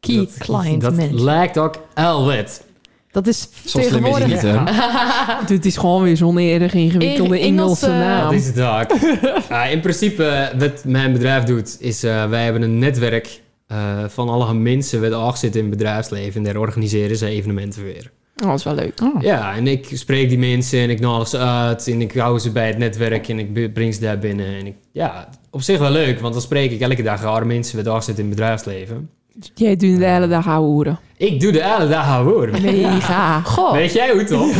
Key dat, Client Dat Manager. lijkt ook al wet. Dat is hij tegenwoordig... niet, hè? [LAUGHS] Dit is gewoon weer zo'n erg ingewikkelde In- Engelse- Engelse naam. Dat is het ook. [LAUGHS] Ah, in principe, wat mijn bedrijf doet, is eh, wij hebben een netwerk eh, van alle mensen die ook zitten in het bedrijfsleven. En daar organiseren ze evenementen weer. Oh, dat is wel leuk. Oh. Ja, en ik spreek die mensen en ik nodig ze uit en ik hou ze bij het netwerk en ik breng ze daar binnen. En ik, ja, op zich wel leuk, want dan spreek ik elke dag oude mensen die ook zitten in het bedrijfsleven. Jij doet de hele dag hoeren. Ik doe de hele dag oude hoor. Mega. [LAUGHS] Goh. Weet jij hoe toch?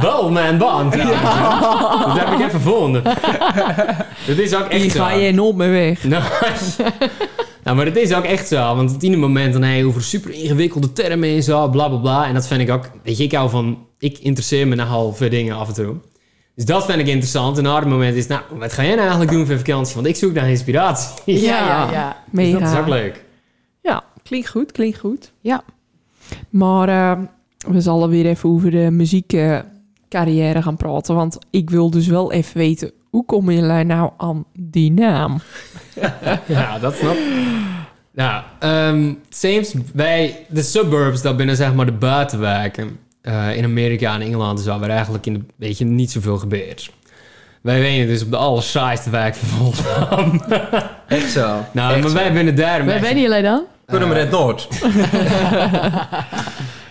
Wel mijn baan trouwens. Dat heb ik even gevonden. [LAUGHS] Dat is ook echt zo. ga je nooit meer weg. [LAUGHS] Nou, nou, maar het is ook echt zo. Want op het ene moment dan je over super ingewikkelde termen en zo, bla bla bla. En dat vind ik ook, weet je, ik hou van, ik interesseer me nogal voor dingen af en toe. Dus dat vind ik interessant. En op het moment is, nou, wat ga jij nou eigenlijk doen voor vakantie? Want ik zoek naar inspiratie. Ja, ja, ja. Dus Mega. dat is ook leuk. Ja, klinkt goed, klinkt goed. Ja. Maar eh, we zullen weer even over de muziekcarrière gaan praten. Want ik wil dus wel even weten, hoe komen jullie nou aan die naam? [LAUGHS] Ja, dat snap ik. Nou, ehm Sames bij de suburbs, dat binnen zeg maar de buitenwijken eh, in Amerika en Engeland is waar eigenlijk in de, weet je, niet zoveel gebeurt. Wij wonen dus op de allersaaiste wijk van Volendam. [LAUGHS] Echt zo. nou, Echt maar zo. wij binnen daar... beetje- ben jullie dan? Kunnen we het Noord? [LAUGHS]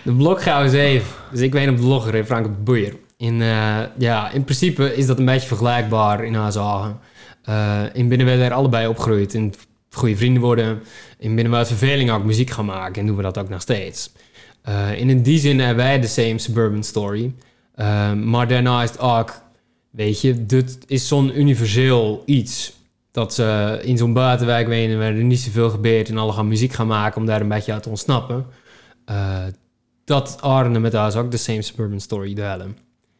De Blokgouw is even. Dus ik weet op de logger in Frank op de Boeier. In, eh, ja, in principe is dat een beetje vergelijkbaar in haar zagen. Eh in binnen werden we er allebei opgegroeid. En goede vrienden worden. In binnen uit verveling ook muziek gaan maken. En doen we dat ook nog steeds. Eh, in die zin hebben wij de same suburban story. Eh, maar daarnaast ook, weet je, dit is zo'n universeel iets. Dat ze in zo'n buitenwijk wonen waar er niet zoveel gebeurt. En alle gaan muziek gaan maken om daar een beetje uit te ontsnappen. Dat Arne met haar ook de same suburban story delen.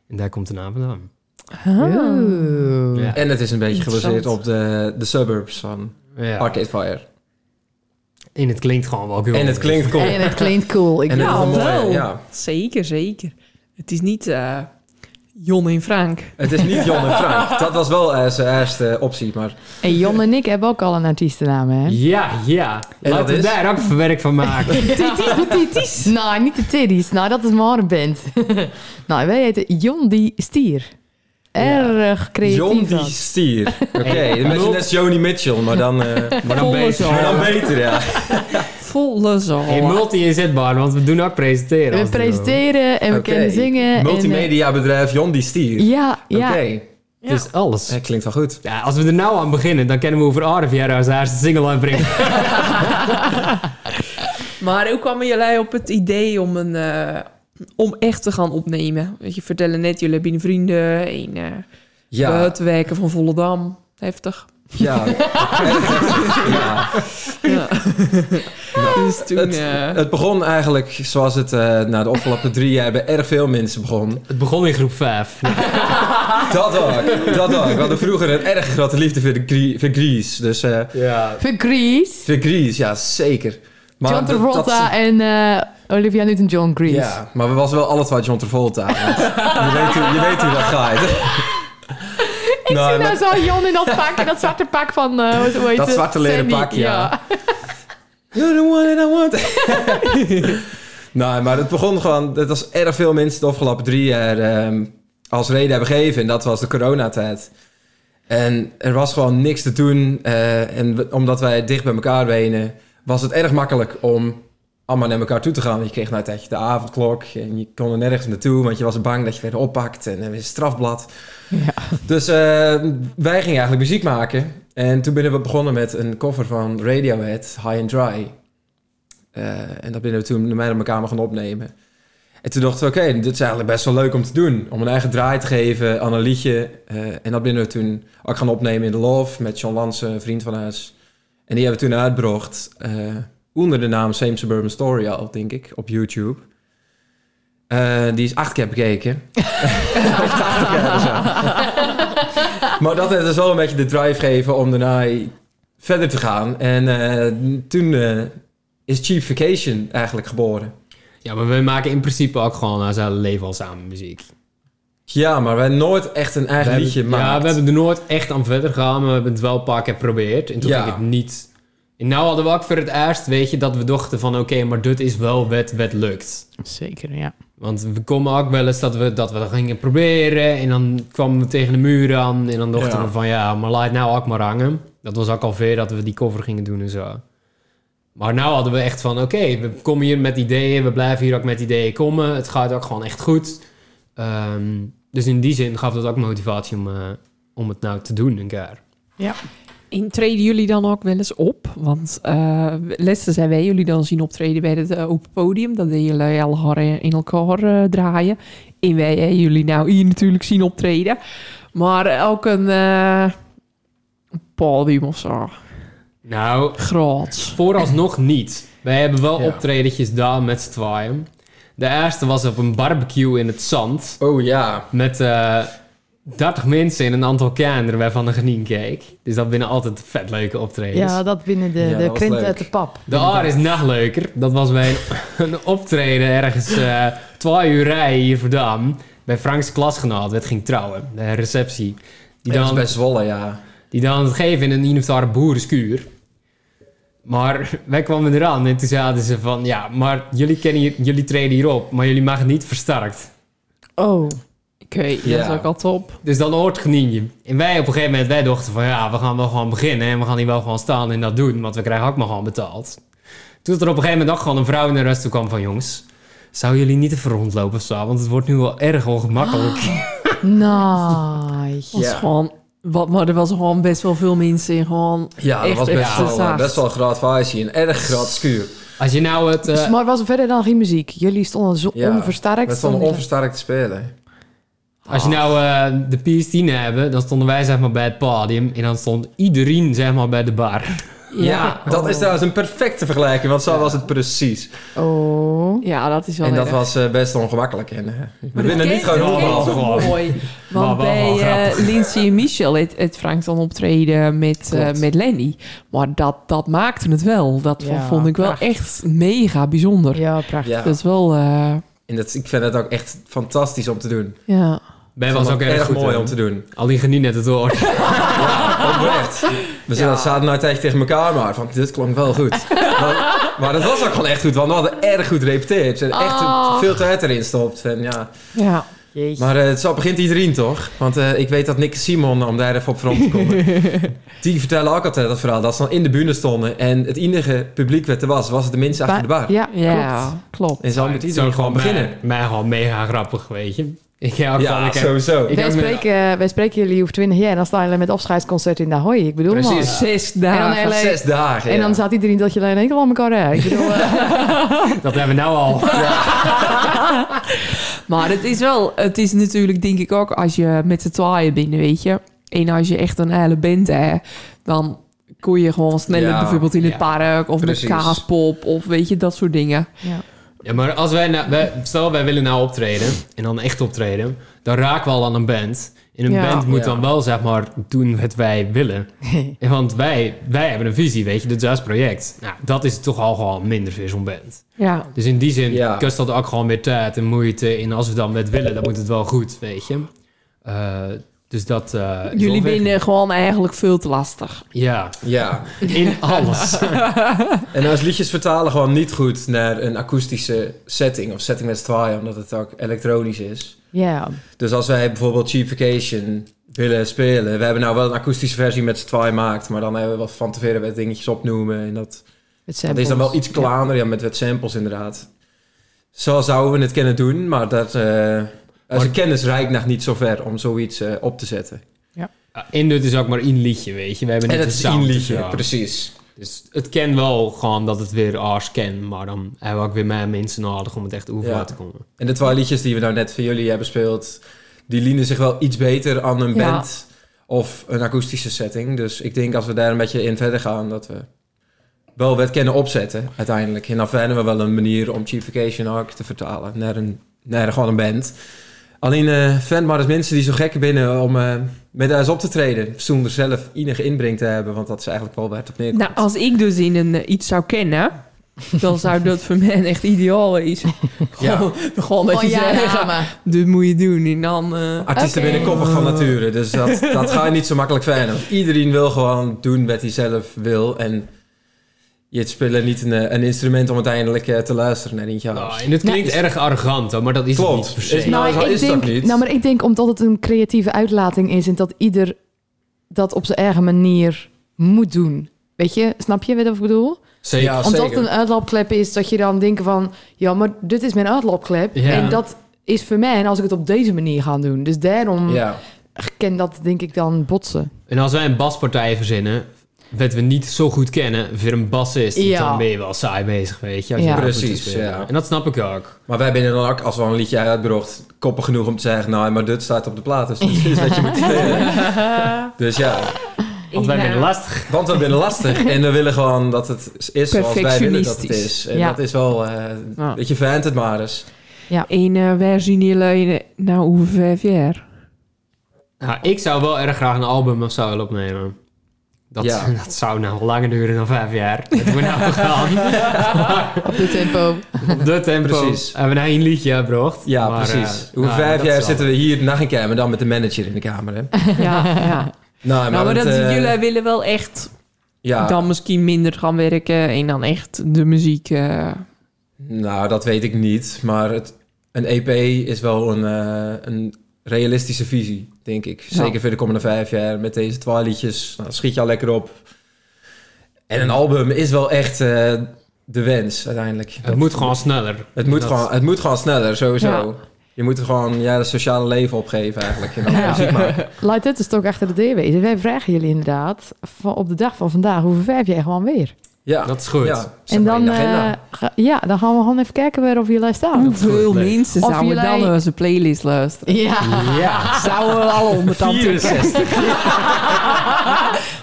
En daar komt de naam vandaan. Ja. En het is een beetje gebaseerd op de, de suburbs van Ja. Arcade Fire. En het klinkt gewoon wel cool. En het klinkt cool. En het klinkt cool. Ik Ja, mooie, wel. ja. Zeker, zeker. Het is niet eh Jon en Frank. Het is niet Jon en Frank. [LAUGHS] Dat was wel eh, zijn eerste optie, maar En Jon en ik hebben ook al een artiestennaam, hè? Ja, ja. En Laten we is? daar ook even werk van maken. [LAUGHS] Titties. [LAUGHS] Nou, niet de titties. Nou, dat is maar een band. nou, wij heten Jon die Stier. Erg creatief. Jon die dat. Stier. [LAUGHS] Oké, ben je mul- net Joni Mitchell, maar dan, eh, [LAUGHS] maar dan beter. maar dan beter, ja. [LAUGHS] Volle zo. Hey, multi-inzetbaar, want we doen ook presenteren. We presenteren en we kunnen zingen. en, Multimedia bedrijf Jon die Stier. eh, ja, ja. Is alles. dat klinkt wel goed. Ja, als we er nou aan beginnen, dan kunnen we over Arif jaar als eerste single aanbrengen. Maar hoe kwamen jullie op het idee om, een, eh, om echt te gaan opnemen? Weet je, vertellen net, jullie hebben een vrienden, een uh, Ja, buitenwijken van Volendam. Heftig. ja. [LAUGHS] ja. Ja. dus toen... Het, eh, het begon eigenlijk zoals het eh na de afgelopen drie jaar bij erg veel mensen begon. Het begon in groep 5. Dat ook, dat ook. We hadden vroeger een erg grote liefde voor, de grie- voor Grease. Dus eh Ja. Voor Grease, voor Grease, ja zeker. Maar John Travolta dat- en eh, Olivia Newton-John Grease. Ja, maar we was wel alle twee John Travolta. [LAUGHS] je, weet hoe, je weet hoe dat gaat. [LAUGHS] Ik Nou, zie nou zo Jon in dat pak, in dat zwarte pak van, eh, hoe hoe heet Dat het? zwarte leren Sandy, pak, ja. [LAUGHS] You're the one that I want. nou, maar het begon gewoon... Het was erg veel mensen de afgelopen drie jaar ehm, als reden hebben gegeven. En dat was de coronatijd. En er was gewoon niks te doen. eh, en omdat wij dicht bij elkaar wonen... was het erg makkelijk om allemaal naar elkaar toe te gaan. Want je kreeg nou een tijdje de avondklok. En je kon er nergens naartoe. Want je was bang dat je werd oppakt. En er was een strafblad. Ja. Dus eh, wij gingen eigenlijk muziek maken. En toen ben we begonnen met een cover van Radiohead, High and Dry. Eh, en dat binnen we toen met elkaar gaan opnemen. En toen dachten we, oké, dit is eigenlijk best wel leuk om te doen. Om een eigen draai te geven aan een liedje. Eh, en dat binnen we toen ook gaan opnemen in The Love met John Lansen, een vriend van ons. En die hebben we toen uitgebracht onder de naam Same Suburban Story al, denk ik, op YouTube. Eh, die is acht keer bekeken. [LAUGHS] Of 80 keer of zo. maar dat heeft dus wel een beetje de drive gegeven om daarna verder te gaan. En eh, toen eh, is Cheap Vacation eigenlijk geboren. Ja, maar we maken in principe ook gewoon als hele leven al samen muziek. Ja, maar wij hebben nooit echt een eigen We liedje hebben, gemaakt. Ja, we hebben er nooit echt aan verder gegaan, maar we hebben het wel een paar keer geprobeerd. En toen Ja. ging het niet... En nou hadden we ook voor het eerst, weet je, dat we dachten van... Oké, maar dit is wel wat, wat lukt. Zeker, ja. Want we komen ook wel eens dat we dat we dat gingen proberen. En dan kwamen we tegen de muur aan. En dan dachten Ja. we van ja, maar laat nou ook maar hangen. Dat was ook alweer dat we die cover gingen doen en zo. Maar nou hadden we echt van oké, we komen hier met ideeën. We blijven hier ook met ideeën komen. Het gaat ook gewoon echt goed. Ehm, dus in die zin gaf dat ook motivatie om, eh, om het nou te doen een keer. En treden jullie dan ook wel eens op? Want uh, laatste zijn wij jullie dan zien optreden bij het uh, open podium. Dat deden jullie al in elkaar uh, draaien. En wij jullie nou hier natuurlijk zien optreden. Maar ook een uh, podium of zo. Nou, Groots. vooralsnog niet. Wij hebben wel Ja. optredetjes daar met z'n tweeën. De eerste was op een barbecue in het zand. Oh ja. Met eh 30 mensen en een aantal kinderen waarvan een genien keek. Dus dat binnen altijd vet leuke optredens. Ja, dat binnen de, Ja, de dat leuk. uit de pap. de aar is nog leuker. Dat was bij een, [LAUGHS] een optreden ergens eh twee uur rijden hier vandaan. Bij Frank's klasgenoot, werd ging trouwen. De receptie. Die Dat dan, best Zwolle, ja. die dan het geven in een innovare boerenskuur. Maar wij kwamen eraan en toen zeiden ze van... Ja, maar jullie, kennen hier, jullie treden hierop, maar jullie maken niet versterkt. Oh. Oké, dat Ja. is ook al top. Dus dan hoort genien je. En wij op een gegeven moment, wij dachten van ja, we gaan wel gewoon beginnen. En we gaan hier wel gewoon staan en dat doen. Want we krijgen ook maar gewoon betaald. Toen er op een gegeven moment ook gewoon een vrouw in de rust toe kwam van jongens. Zouden jullie niet even rondlopen of zo? Want het wordt nu wel erg ongemakkelijk. [LAUGHS] Nice. Dat is Ja. gewoon... Wat, maar er was gewoon best wel veel mensen in gewoon... Ja, dat was best, wel, zacht. best wel een groot. Een erg groot skuur. Als je nou het... eh, maar was er verder dan geen muziek? Jullie stonden zo Ja, onversterkt. Met stonden onversterkt te spelen. Als je nou eh, de PS10 hebben, dan stonden wij zeg maar bij het podium. En dan stond iedereen zeg maar bij de bar. Ja, dat is trouwens een perfecte vergelijking, want zo was het precies. Oh. Ja, dat is wel En dat erg. was eh, best ongemakkelijk. En, eh, we Maar winnen niet gewoon allemaal. mooi. [LAUGHS] Maar Want wel bij eh. Lindsay en Michel het, het Frank dan optreden met, eh, met Lenny. Maar dat, dat maakte het wel. Dat Ja, vond ik wel prachtig. echt mega bijzonder. Ja, prachtig. Ja, Dat is wel... en dat, ik vind het ook echt fantastisch om te doen. ja. Ik was ook erg goed, mooi om te doen. Al die genien net het woord. [LAUGHS] Oprecht. We Ja. zaten nou tegen tegen elkaar, maar van, dit klonk wel goed. [LAUGHS] maar, maar dat was ook gewoon echt goed, want we hadden erg goed gerepeteerd. En echt Oh. veel tijd erin stopt. En ja. ja. Jeetje. Maar eh, zo begint iedereen toch? Want eh, ik weet dat Nick en Simon, om daar even op front te komen... [LAUGHS] die vertellen ook altijd dat verhaal. Dat ze dan in de bühne stonden en het enige publiek wat er was... was het de mensen achter de bar. Ja, Ja, klopt. klopt. En zo moet Het iedereen gewoon beginnen. Mij, gewoon mega grappig, weet je. Ik ga ook Ja, gewoon... ik heb- sowieso. Ik Wij spreken, wij spreken jullie over 20 jaar en dan staan jullie met afscheidsconcert in de Hoi. Ik bedoel Precies. maar. Zes En dan dagen. hele- Zes dagen, En ja. dan zat iedereen dat je alleen enkel aan elkaar rijdt. Ik bedoel, [LAUGHS] eh, Dat hebben we nou al. [LAUGHS] Maar het is wel... Het is natuurlijk denk ik ook als je met z'n tweeën bent, weet je. En als je echt een hele band hebt, dan kon je gewoon sneller Ja, bijvoorbeeld in het ja. park of Precies. met kaaspop of weet je, dat soort dingen. ja. Ja, maar als wij, nou, wij... Stel, wij willen nou optreden. En dan echt optreden. Dan raken we al aan een band. En een Ja. band moet Ja. dan wel, zeg maar, doen wat wij willen. [LAUGHS] En Want wij, wij hebben een visie, weet je. Dit is project. Nou, dat is toch al gewoon minder voor zo'n band. Ja. Dus in die zin Ja. kost dat ook gewoon meer tijd en moeite. En als we dan wat willen, dan moet het wel goed, weet je. Eh, Dus dat... eh, Jullie binnen gewoon eigenlijk veel te lastig. Ja, Ja. in alles. [LAUGHS] En als liedjes vertalen gewoon niet goed naar een akoestische setting of setting met z'n tweeën, omdat het ook elektronisch is. Ja. Dus als wij bijvoorbeeld Cheap Vacation willen spelen, we hebben nou wel een akoestische versie met z'n tweeën gemaakt, maar dan hebben we wat van tevoren wat dingetjes opnoemen en dat, Het dat is dan wel iets kleiner, ja, met wat samples inderdaad. Zo zouden we het kunnen doen, maar dat, eh onze kennis reikt nog niet zo ver om zoiets eh, op te zetten. Ja, Indut is ook maar één liedje, weet je. We hebben En niet het een is één liedje, precies. Dus het ken wel gewoon dat het weer aars ken. Maar dan hebben we ook weer meer mensen nodig om het echt oefenen Ja. te komen. En de twee liedjes die we nou net van jullie hebben gespeeld, die lienen zich wel iets beter aan een Ja. band of een akoestische setting. Dus ik denk als we daar een beetje in verder gaan, dat we wel wat kunnen opzetten uiteindelijk. En dan vinden we wel een manier om Chief Vacation ook te vertalen naar, een, naar gewoon een band. Alleen eh fan maar eens mensen die zo gek binnen om eh, met ons op te treden, zonder zelf enige inbreng te hebben, want dat is eigenlijk wel waar het op neerkomt. Nou, als ik dus in een, eh, iets zou kennen, dan zou dat voor mij echt ideaal wezen. [LAUGHS] Ja. Gewoon, gewoon dat je Oh ja, zegt, maar. dit moet je doen. En dan... eh, Artiesten Oké. binnen koppig van nature. Dus dat, dat ga je niet zo makkelijk. Want iedereen wil gewoon doen wat hij zelf wil. En je speelt niet een, eh, een instrument om uiteindelijk eh, te luisteren naar eentje Nou, en het klinkt erg arrogant, hoor, maar dat is Klopt. het niet per se. Is nou- ik is dat niet. Nou, maar ik denk omdat het een creatieve uitlating is en dat ieder dat op zijn eigen manier moet doen. Weet je, snap je wat ik bedoel? Zeker. Ja, Omdat zeker. het een uitlaopklep is, dat je dan denkt van... ja, maar dit is mijn uitlaopklep. Ja. En dat is voor mij en als ik het op deze manier ga doen. Dus daarom Ja, kan dat denk ik dan botsen. En als wij een baspartij verzinnen, wat we niet zo goed kennen, voor een bassist, Ja. dan ben je wel saai bezig, weet je. Als Ja. dat Precies, ja. En dat snap ik ook. maar wij binnen dan ook, als we een liedje uitbracht, koppig genoeg om te zeggen... nou, maar dit staat op de plaat, dus wat je moet [LAUGHS] spelen. Dus ja, Want wij eh, lastig. want we vinden lastig. En we willen gewoon dat het is zoals wij willen dat het is. En Ja. dat is wel, eh Ja. dat je vindt het maar eens. En uh, waar zien jullie nou over vijf jaar? Nou, ik zou wel erg graag een album of zo willen opnemen. Dat, Ja. [LAUGHS] dat zou nou langer duren dan vijf jaar. Dat we nou gaan. [LAUGHS] Op de tempo. Op de tempo. Precies. Hebben we nou een liedje gebracht. Ja, Maar, precies. eh, Over nou, vijf dat jaar zitten we hier na een kamer, dan met de manager in de kamer. Hè? [LAUGHS] Ja, ja. Nou, Nou, maar dat, het, eh, jullie willen wel echt ja, dan misschien minder gaan werken en dan echt de muziek... eh, Nou, dat weet ik niet. Maar het, een EP is wel een, eh, een realistische visie, denk ik. Ja. Zeker voor de komende vijf jaar. Met deze twee liedjes, nou, schiet je al lekker op. En een album is wel echt eh, de wens, uiteindelijk. Het moet gewoon sneller. Het moet, Dat- gewoon, het moet gewoon sneller, sowieso. Ja. Je moet er gewoon ja, het sociale leven opgeven, eigenlijk. En dan Ja. muziek maken. [LAUGHS] Laat dit is toch achter de deur wezen. Wij vragen jullie inderdaad van op de dag van vandaag over vijf jaar gewoon weer. Ja, Dat is goed. Ja, En dan, eh, ga- ja, dan gaan we gewoon even kijken waar of jullie staan. Hoeveel mensen zouden jullie- dan onze playlist luisteren? Ja. Ja. [LAUGHS] Zouden we al onder tand tikken? 64.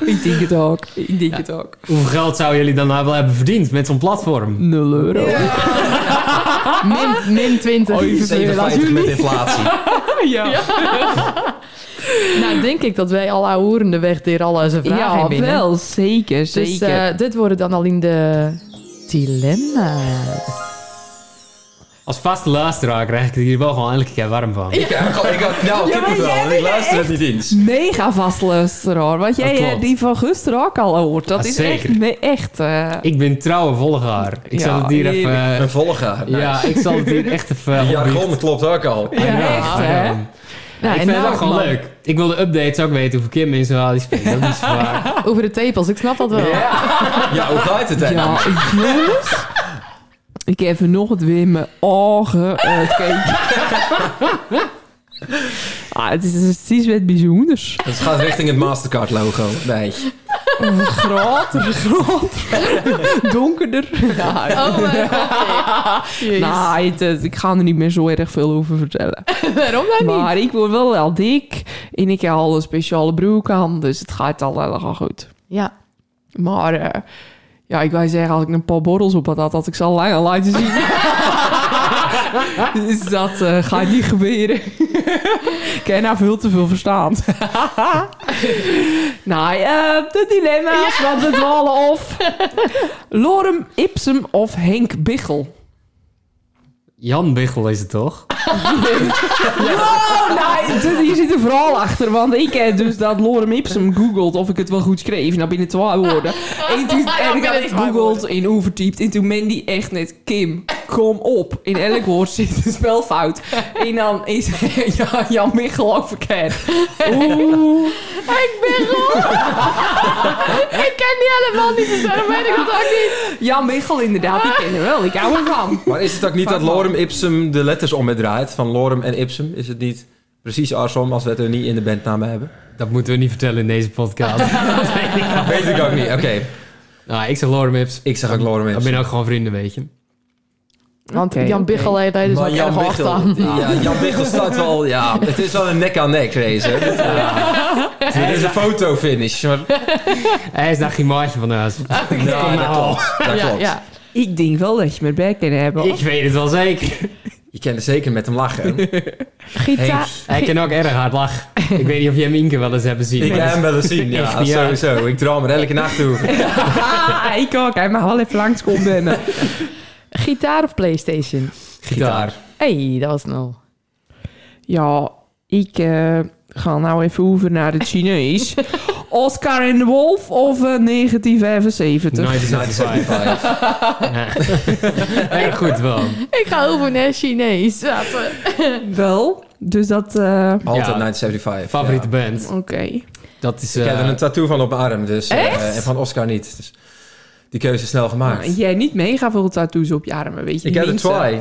Ik denk het ook. Ik denk het ook. Hoeveel geld zouden jullie dan nou wel hebben verdiend met zo'n platform? 0 euro. Min, min 20. 57 met inflatie. [LAUGHS] Ja, [LAUGHS] Nou, denk ik dat wij al hoerende weg hier al onze vragen ja binnen. wel. Zeker, Dus zeker. eh, dit worden dan al in de dilemma's. Als vaste luisteraar krijg ik er hier wel gewoon elke keer warm van. Ik, heb gewoon- ik had nou Ja, kippenvel ik luister het niet eens. Mega vast luisteraar. Want jij eh, die van gisteren ook al hoort. Dat Ja, is zeker. echt... me- echt eh, Ik ben trouwe volgaar. Ik zal Ja, het hier even... Een volgaar. Ja, ik zal het hier echt even... [LAUGHS] Opbiechten. jargon klopt ook al. Ja, echt, hè? Ja. Nou, ik en vind het ook gewoon man, leuk. Ik wil de updates ook weten hoeveel keer mensen wel die spelen. Dat is niet zo [LAUGHS] waar. Over de tepels, ik snap dat wel. Ja, hoe gaat het Ja, eigenlijk? jongens. Ik heb nog het weer in mijn ogen uitkijken. [LAUGHS] ah, het is, het is wat bijzonders. Het gaat richting het Mastercard logo. Nee. Groter, groter, [LAUGHS] donkerder. Ja, Oh mijn god. Jezus. nou, het, het- ik ga er niet meer zo erg veel over vertellen. [LAUGHS] Waarom dan niet? Maar ik word wel al dik en ik heb al een speciale broek aan, dus het gaat al heel erg goed. Ja. Maar eh, ja, ik wou zeggen, als ik een paar borrels op had, had ik ze al lang al laten zien. [LAUGHS] dus dat eh, gaat niet gebeuren. [LAUGHS] ik heb nou veel te veel verstaan. [LAUGHS] nou, eh, de dilemma's, want het wallen of. Lorem Ipsum of Henk Biggel? Jan Biggel is het toch? Oh, nee, d- hier zit een verhaal achter. Want ik heb dus dat Lorem Ipsum googeld of ik het wel goed schreef. Nou, binnen twee woorden. [LAUGHS] En, toen, en ik had het gegoogeld in overtyped. En toen Mandy echt net... Kim, kom op. In elk woord zit een spelfout. En dan is [LAUGHS] ja, Jan Michel ook verkeerd. Oeh. Ik ben gewoon... [LAUGHS] ik ken die helemaal niet, dus daarom weet ik het ook niet. Jan Michel inderdaad, ik ken hem wel. Ik hou ervan. Maar is het ook niet dat. Lorem Ipsum de letters Van Lorem en Ipsum? Is het niet precies andersom als we het er niet in de bandnaam hebben? Dat moeten we niet vertellen in deze podcast. [LAUGHS] Weet ik ook niet. Oké, nou, ik zeg Lorem Ips. ik zeg ook Lorem Dan ben Ipsum. je ook gewoon vrienden, weet je. Want Jan. Biggel heeft daar dus ook erg hard staan. ja, Jan Biggel staat wel... Ja, het is wel een nek-aan-nek race. hè. [LAUGHS] Dit, eh, Het is een fotofinish. Maar, Hij is naar Gimaatje van huis. [LAUGHS] ja, dat klopt. Dat Ja, klopt. ja. Ik denk wel dat je me bij kan hebben. Ik weet het wel zeker. Je kent er zeker met hem lachen. [LAUGHS] Gitaar... Hij kan ook erg hard lachen. Ik weet niet of je hem Inke wel eens hebben zien. Ik heb hem wel eens zien, ja, Echt niet, ja. sowieso. Ik droom er elke nacht over. Ah, [LAUGHS] ik ook. Hij mag wel even langskomen binnen. Gitaar of Playstation? gitaar. hey, dat was snel. Ja, ik eh, ga nou even over naar het Chinees. [LAUGHS] Oscar en de Wolf of eh, 1975? 1975. [LAUGHS] Ja. Erg goed wel. Ik ga over naar Chinees. Wel, dus dat... eh, Altijd Ja. 1975. Favoriete ja. band. Oké. Dat is... Ik heb er eh, een tattoo van op mijn arm, dus, eh, Echt? en van Oscar niet. Dus die keuze is snel gemaakt. Maar jij niet mega veel tattoos op je armen, weet je? ik heb er mensen- twee.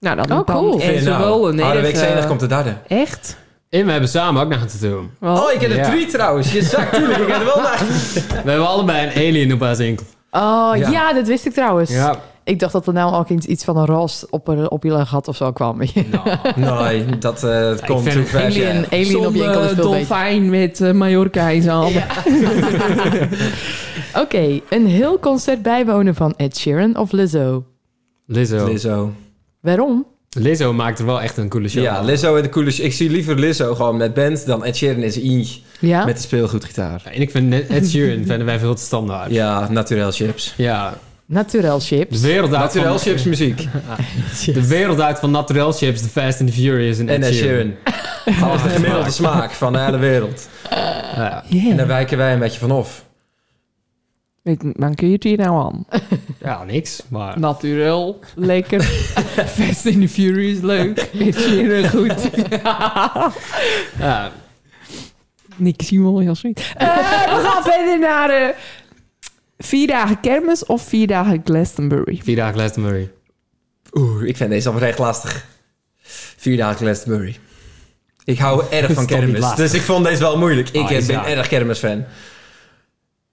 Nou, dan, Oh, cool. dan er nou? wel een Ah, de week eh, komt de derde. Echt? En we hebben samen ook nog een tattoo. Wel? Oh, ik heb er Ja. drie trouwens. Je zak, tuurlijk. Ik heb er wel naar. [LAUGHS] We hebben allebei een alien op ons enkel. Oh, Ja. ja. dat wist ik trouwens. Ja. Ik dacht dat er nou ook iets, iets van een ras op, er, op je gat of zo kwam. [LAUGHS] Nee, dat eh, komt het fast. Alien, ja. alien op je enkel is eh, veel beter. dolfijn met eh, Mallorca in zijn handen. [LAUGHS] Oké, een heel concert bijwonen van Ed Sheeran of Lizzo? Lizzo. Lizzo. Waarom? Lizzo maakt er wel echt een coole show Ja. Lizzo en de coole... Ik zie liever Lizzo gewoon met band dan Ed Sheeran in zijn eentje Ja? met de speelgoedgitaar. En ik vind Ed Sheeran [LAUGHS] vinden wij veel te standaard. Ja, naturel chips. Ja. Naturel chips. De wereld uit Naturel van... chips muziek. [LAUGHS] De wereld uit van Naturel Chips, The Fast and the Furious en En Ed Ed Sheeran. Sheeran. [LAUGHS] Alles de gemiddelde smaak van de hele wereld. Ja. Yeah. En daar wijken wij een beetje van af. Weet, dan kun je het hier nou aan. [LAUGHS] ja, niks. Maar Naturel, lekker. [LAUGHS] Fast and the Furious, leuk. [LAUGHS] Ed Sheeran, goed. ja, Nick Simon, heel sweet. Eh, we gaan verder naar eh, vier dagen kermis of vier dagen Glastonbury. vier dagen Glastonbury. Oeh, ik vind deze oprecht lastig. Vier dagen Glastonbury. Ik hou erg van kermis. Dus ik vond deze wel moeilijk. Ik Ah, ben ja. erg kermisfan.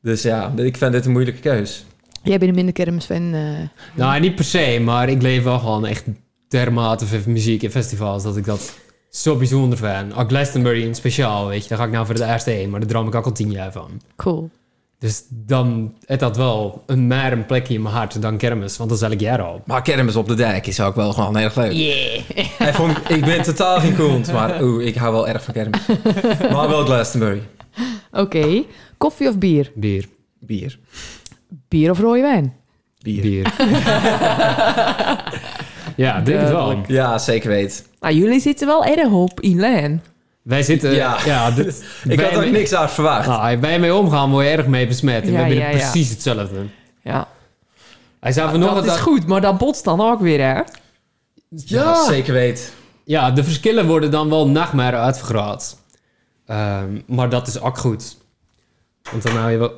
Dus ja, ik vind dit een moeilijke keus. Jij bent een minder kermisfan. eh Nou, niet per se, maar ik leef wel gewoon echt dermate veel muziek en festivals dat ik dat zo bijzonder vind. Ook Glastonbury in speciaal, weet je. Daar ga ik nou voor de eerste heen, maar daar droom ik ook al tien jaar van. cool. Dus dan heeft dat wel een meer een plekje in mijn hart dan kermis, want dat is elk jaar al. Maar kermis op de dijk is ook wel gewoon erg leuk. Yeah. Hij vond, ik ben totaal geen koont, maar oeh, ik hou wel erg van kermis. [LAUGHS] Maar wel Glastonbury. Oké, koffie of bier? Bier. Bier. Bier of rode wijn? Bier. Bier. [LAUGHS] ja, denk het wel. Ja, zeker weet. Nou, jullie zitten wel erg op in lijn. Wij zitten... Ja. Ja, [LAUGHS] dit, Ik bij had ook me- niks aan verwacht. Nou, bij je mee omgaan word je erg mee besmet. En Ja, we hebben ja, ja. precies hetzelfde. Ja, Hij zei dat vanochtend... is goed, maar dat botst dan ook weer, hè? Ja, zeker weet. Ja, de verschillen worden dan wel nachtmerrie uitvergroot. Ehm, maar dat is ook goed. Want dan hou je wel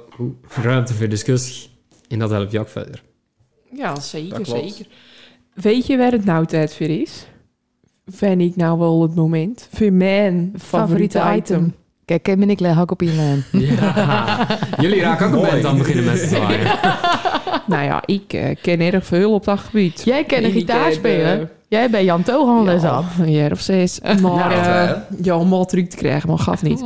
ruimte voor discussie. En dat helpt je ook verder. Ja, zeker, zeker. Weet je waar het nou tijd voor is? Vind ik nou wel het moment. Voor mijn favoriete item. Kijk, Kim en ik leggen ook op in lijn. [LAUGHS] Ja. Jullie raken ook een band aan beginnen met z'n tweeën. Nou ja, ik eh, ken erg veel op dat gebied. Jij kan een gitaar spelen. eh, Jij bent Jan Togan les ja, af. een jaar of zes. Maar Nou, eh, ja, om terug te krijgen, maar gaf niet. [LAUGHS]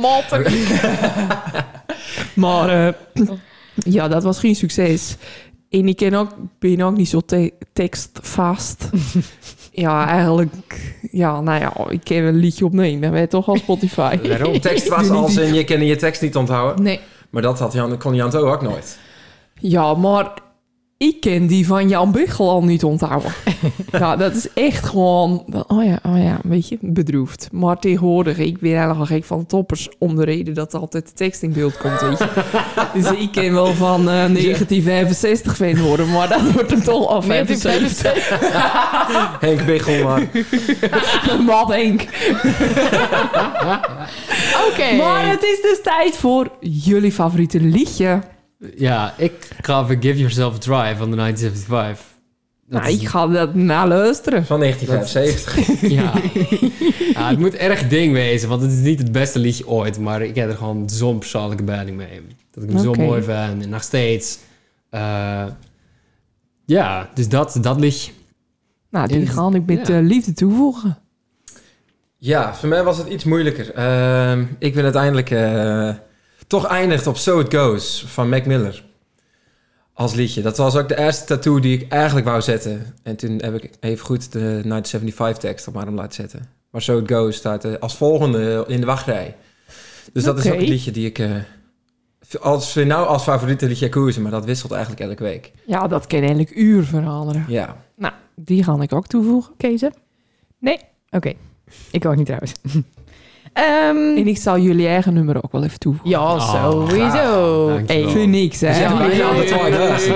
Maar eh, [CLEARS THROAT] ja, dat was geen succes. En ik ken ook, ben ook niet zo te tekstvast. [LAUGHS] ja, eigenlijk... Ja, nou ja, ik ken een liedje opnemen. Weet je toch al Spotify? [LAUGHS] Waarom? Tekst was als in je kan je tekst niet onthouden. Nee. Maar dat had Jan, kon Jan ook nooit. Ja, maar Ik ken die van Jan Bichel al niet onthouden. [LAUGHS] ja, dat is echt gewoon... Oh ja, oh ja, weet je, bedroefd. Maar tegenwoordig, ik ben helemaal gek van toppers... om de reden dat altijd de tekst in beeld komt, weet je. [LAUGHS] dus ik ken wel van eh 1965 fan worden... maar dat wordt hem toch al 75. [LAUGHS] Henk Biggel, maar... Mat Henk. Oké. Maar het is dus tijd voor jullie favoriete liedje. Ja, ik ga Give Yourself a Try van de 1975. Dat Nou, is- ik ga dat naar luisteren. Van 1975. [LAUGHS] Ja. ja, het moet erg ding wezen, want het is niet het beste liedje ooit, maar ik heb er gewoon zo'n persoonlijke binding mee. Dat ik hem zo mooi vind en nog steeds. Eh, ja, dus dat, dat liedje. Nou, die ga ik met Ja. eh, liefde toevoegen. Ja, voor mij was het iets moeilijker. Ehm, ik ben uiteindelijk eh, toch eindigd op So It Goes van Mac Miller. Als liedje. Dat was ook de eerste tattoo die ik eigenlijk wou zetten. En toen heb ik even goed de 1975 tekst op maar hem laten zetten. Maar So It Goes staat eh, als volgende in de wachtrij. Dus dat is ook het liedje die ik... eh, als, nou als favoriete liedje kozen, maar dat wisselt eigenlijk elke week. Ja, dat kan eigenlijk uur veranderen. Ja. Nou, die ga ik ook toevoegen. Kees? Nee. Oké. Ik ook niet trouwens. [LAUGHS] Ehm, En ik zal jullie eigen nummer ook wel even toevoegen. ja, Oh, sowieso. Voor niks, hè? Ja,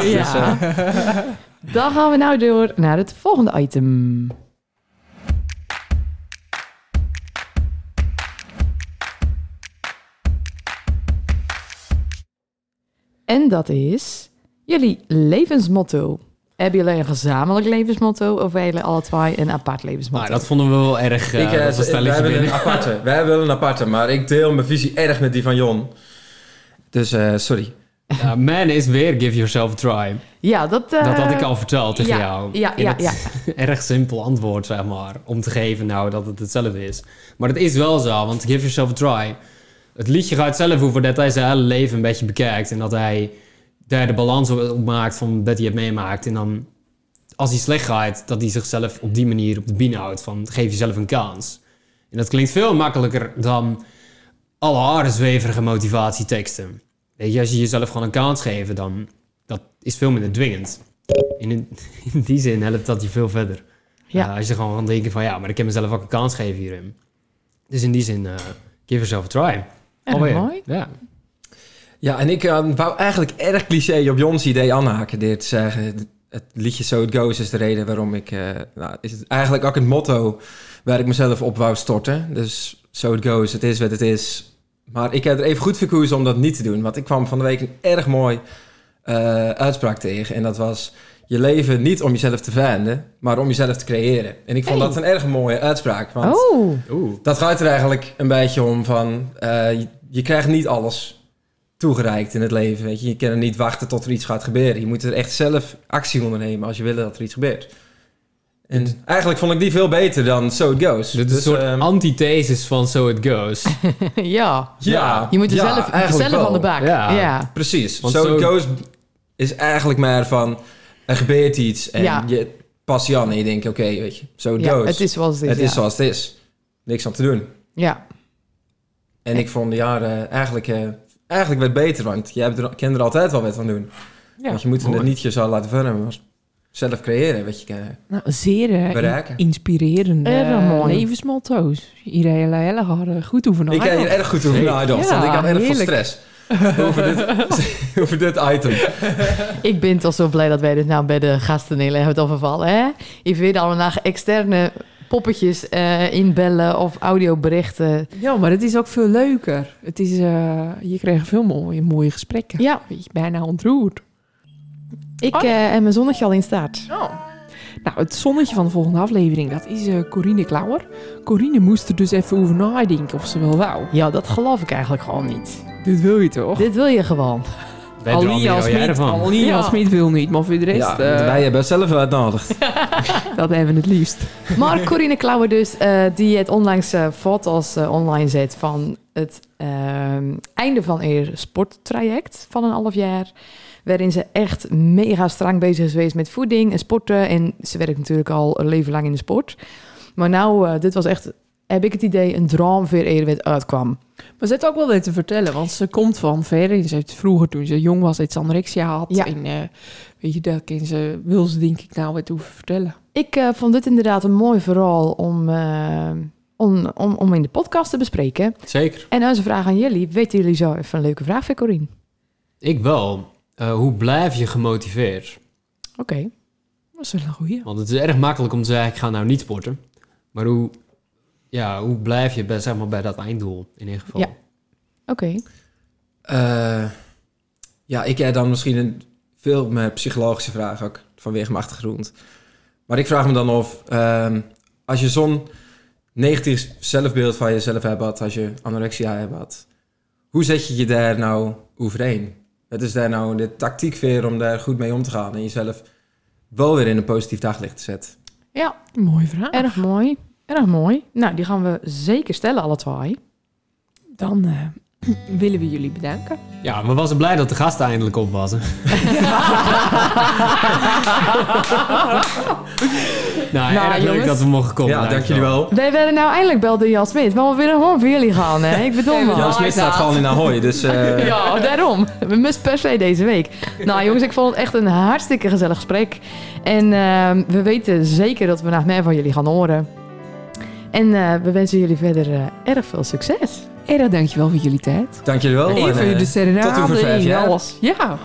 Ja. [LAUGHS] Dan gaan we nou door naar het volgende item. En dat is jullie levensmotto. Hebben jullie een gezamenlijk levensmotto of hebben jullie alle twee een apart levensmotto? Maar dat vonden we wel erg. ik, dat was we hebben binnen. een aparte. [LAUGHS] Wij hebben wel een aparte, maar ik deel mijn visie erg met die van Jon. Dus eh, sorry. Ja, man is weer Give Yourself a Try. Ja, dat... eh, dat had ik al verteld tegen ja, jou. ja, ja, het [LAUGHS] erg simpel antwoord, zeg maar. Om te geven nou dat het hetzelfde is. Maar het is wel zo, want Give Yourself a Try... Het liedje gaat zelf over dat hij zijn hele leven een beetje bekijkt. En dat hij daar de balans op, maakt van dat hij het meemaakt. En dan, als hij slecht gaat, dat hij zichzelf op die manier op de been houdt. Van, geef jezelf een kans. En dat klinkt veel makkelijker dan alle harde zweverige motivatieteksten. Weet je, als je jezelf gewoon een kans geeft, dan dat is veel minder dwingend. In, [LAUGHS] in die zin helpt dat je veel verder. Ja. Eh, als je gewoon kan denken van ja, maar ik kan mezelf ook een kans geven hierin. Dus in die zin, eh, give yourself a try. Alweer. mooi. Ja. Ja, en ik eh, wou eigenlijk erg cliché op Jons idee aanhaken. Dit te zeggen, het liedje So It Goes is de reden waarom ik... eh, nou, is het eigenlijk ook het motto waar ik mezelf op wou storten. Dus So It Goes, het is wat het is. Maar ik heb er even goed voor gekozen om dat niet te doen. Want ik kwam van de week een erg mooi eh, uitspraak tegen. En dat was... Je leven niet om jezelf te vinden, maar om jezelf te creëren. En ik vond Hey. dat een erg mooie uitspraak. Want Oh, dat gaat er eigenlijk een beetje om van... eh, je, je krijgt niet alles toegereikt in het leven. Weet je. je kan er niet wachten tot er iets gaat gebeuren. Je moet er echt zelf actie ondernemen als je wil dat er iets gebeurt. En eigenlijk vond ik die veel beter dan So It Goes. Dit is Dus, een soort ehm, antithesis van So It Goes. [LAUGHS] ja. ja, Je moet er ja, zelf, zelf wel. aan de bak. Ja. Ja. Precies. Want so, So- It Goes is eigenlijk maar van... Er gebeurt iets en Ja. je pas je aan en je denkt... Oké, weet je, So It Ja, Goes. het is zoals het is. Het is zoals het is. Niks aan te doen. Ja. En ik vond de jaren eigenlijk, eh, eigenlijk werd beter, want je hebt er, kan er altijd wel wat van doen. Ja, want je moet het niet zo laten vormen, maar zelf creëren, wat je kan Nou, zeer eh, bereiken. in- inspirerende mooi. levensmotto's. Iedereen hele harde goed over ik heb hier erg goed nagedacht, Ja, want ik had erg veel heerlijk. stress over, dit, [LAUGHS] over dit item. Ik ben toch zo blij dat wij dit nou bij de gasten heel hebben overvallen. Hè? Je vindt allemaal externe poppetjes eh, inbellen of audioberichten. Ja, maar het is ook veel leuker. Het is, eh, je krijgt veel mooie, mooie gesprekken. Ja, je, bijna ontroerd. ik Oh. eh, en mijn zonnetje al in staart. Nou, het zonnetje van de volgende aflevering, dat is eh Corine Klauwer. Corine moest er dus even over nadenken of ze wel wou. Ja, dat geloof ik eigenlijk gewoon niet. Dit wil je toch? Dit wil je gewoon. Alia Smit. Alia Ja. Smit wil niet, maar voor de rest, Ja, eh, wij hebben het zelf wel uitnodigd. [LAUGHS] dat hebben we het liefst. Maar Corine Klauwer dus, eh, die het onlangs eh, foto's online zet van het ehm, einde van haar sporttraject van een half jaar. Waarin ze echt mega strak bezig is geweest met voeding en sporten. En ze werkt natuurlijk al een leven lang in de sport. Maar nou, eh, dit was echt heb ik het idee, een droom weer eerder weer uitkwam. Maar ze heeft ook wel dit te vertellen, want ze komt van ver. En ze heeft vroeger, toen ze jong was, iets anorexia had. Ja. En eh, weet je, dat kan ze, wil ze denk ik nou wat over vertellen. Ik eh, vond dit inderdaad een mooi verhaal om, eh, om, om, om in de podcast te bespreken. Zeker. En onze vraag aan jullie, weten jullie zo even een leuke vraag voor Corine? Ik wel. Eh, hoe blijf je gemotiveerd? Oké. Dat is wel een goeie. Want het is erg makkelijk om te zeggen, ik ga nou niet sporten. Maar hoe, ja, hoe blijf je bij, zeg maar, bij dat einddoel in ieder geval? Ja. Oké. Eh, ja, ik heb dan misschien een veel meer psychologische vraag ook vanwege mijn achtergrond. Maar ik vraag me dan of ehm, als je zo'n negatief zelfbeeld van jezelf hebt, had, als je anorexia hebt, had, hoe zet je je daar nou overheen? Het is daar nou de tactiek weer om daar goed mee om te gaan en jezelf wel weer in een positief daglicht te zetten. Ja, Mooie vraag. erg mooi. Erg mooi. Nou, die gaan we zeker stellen, alle twee. Dan eh, [CLEARS THROAT] willen we jullie bedanken. Ja, we waren blij dat de gasten eindelijk op was. [LAUGHS] nou, Nou, erg leuk jongens. dat we mogen komen. ja, dank jullie wel. Wij werden nou eindelijk belde door Jan Smit, maar we willen gewoon voor jullie gaan, hè? Ik bedoel [LAUGHS] maar. Jan Smit staat gewoon in Ahoy, dus... eh, [LAUGHS] Ja, daarom. We moesten per se deze week. Nou jongens, ik vond het echt een hartstikke gezellig gesprek. En ehm, we weten zeker dat we nog meer van jullie gaan horen. En eh, we wensen jullie verder eh, erg veel succes. Erg dankjewel voor jullie tijd. Dank jullie wel. Even en, eh, de serenade tot over vijf jaar. Ja,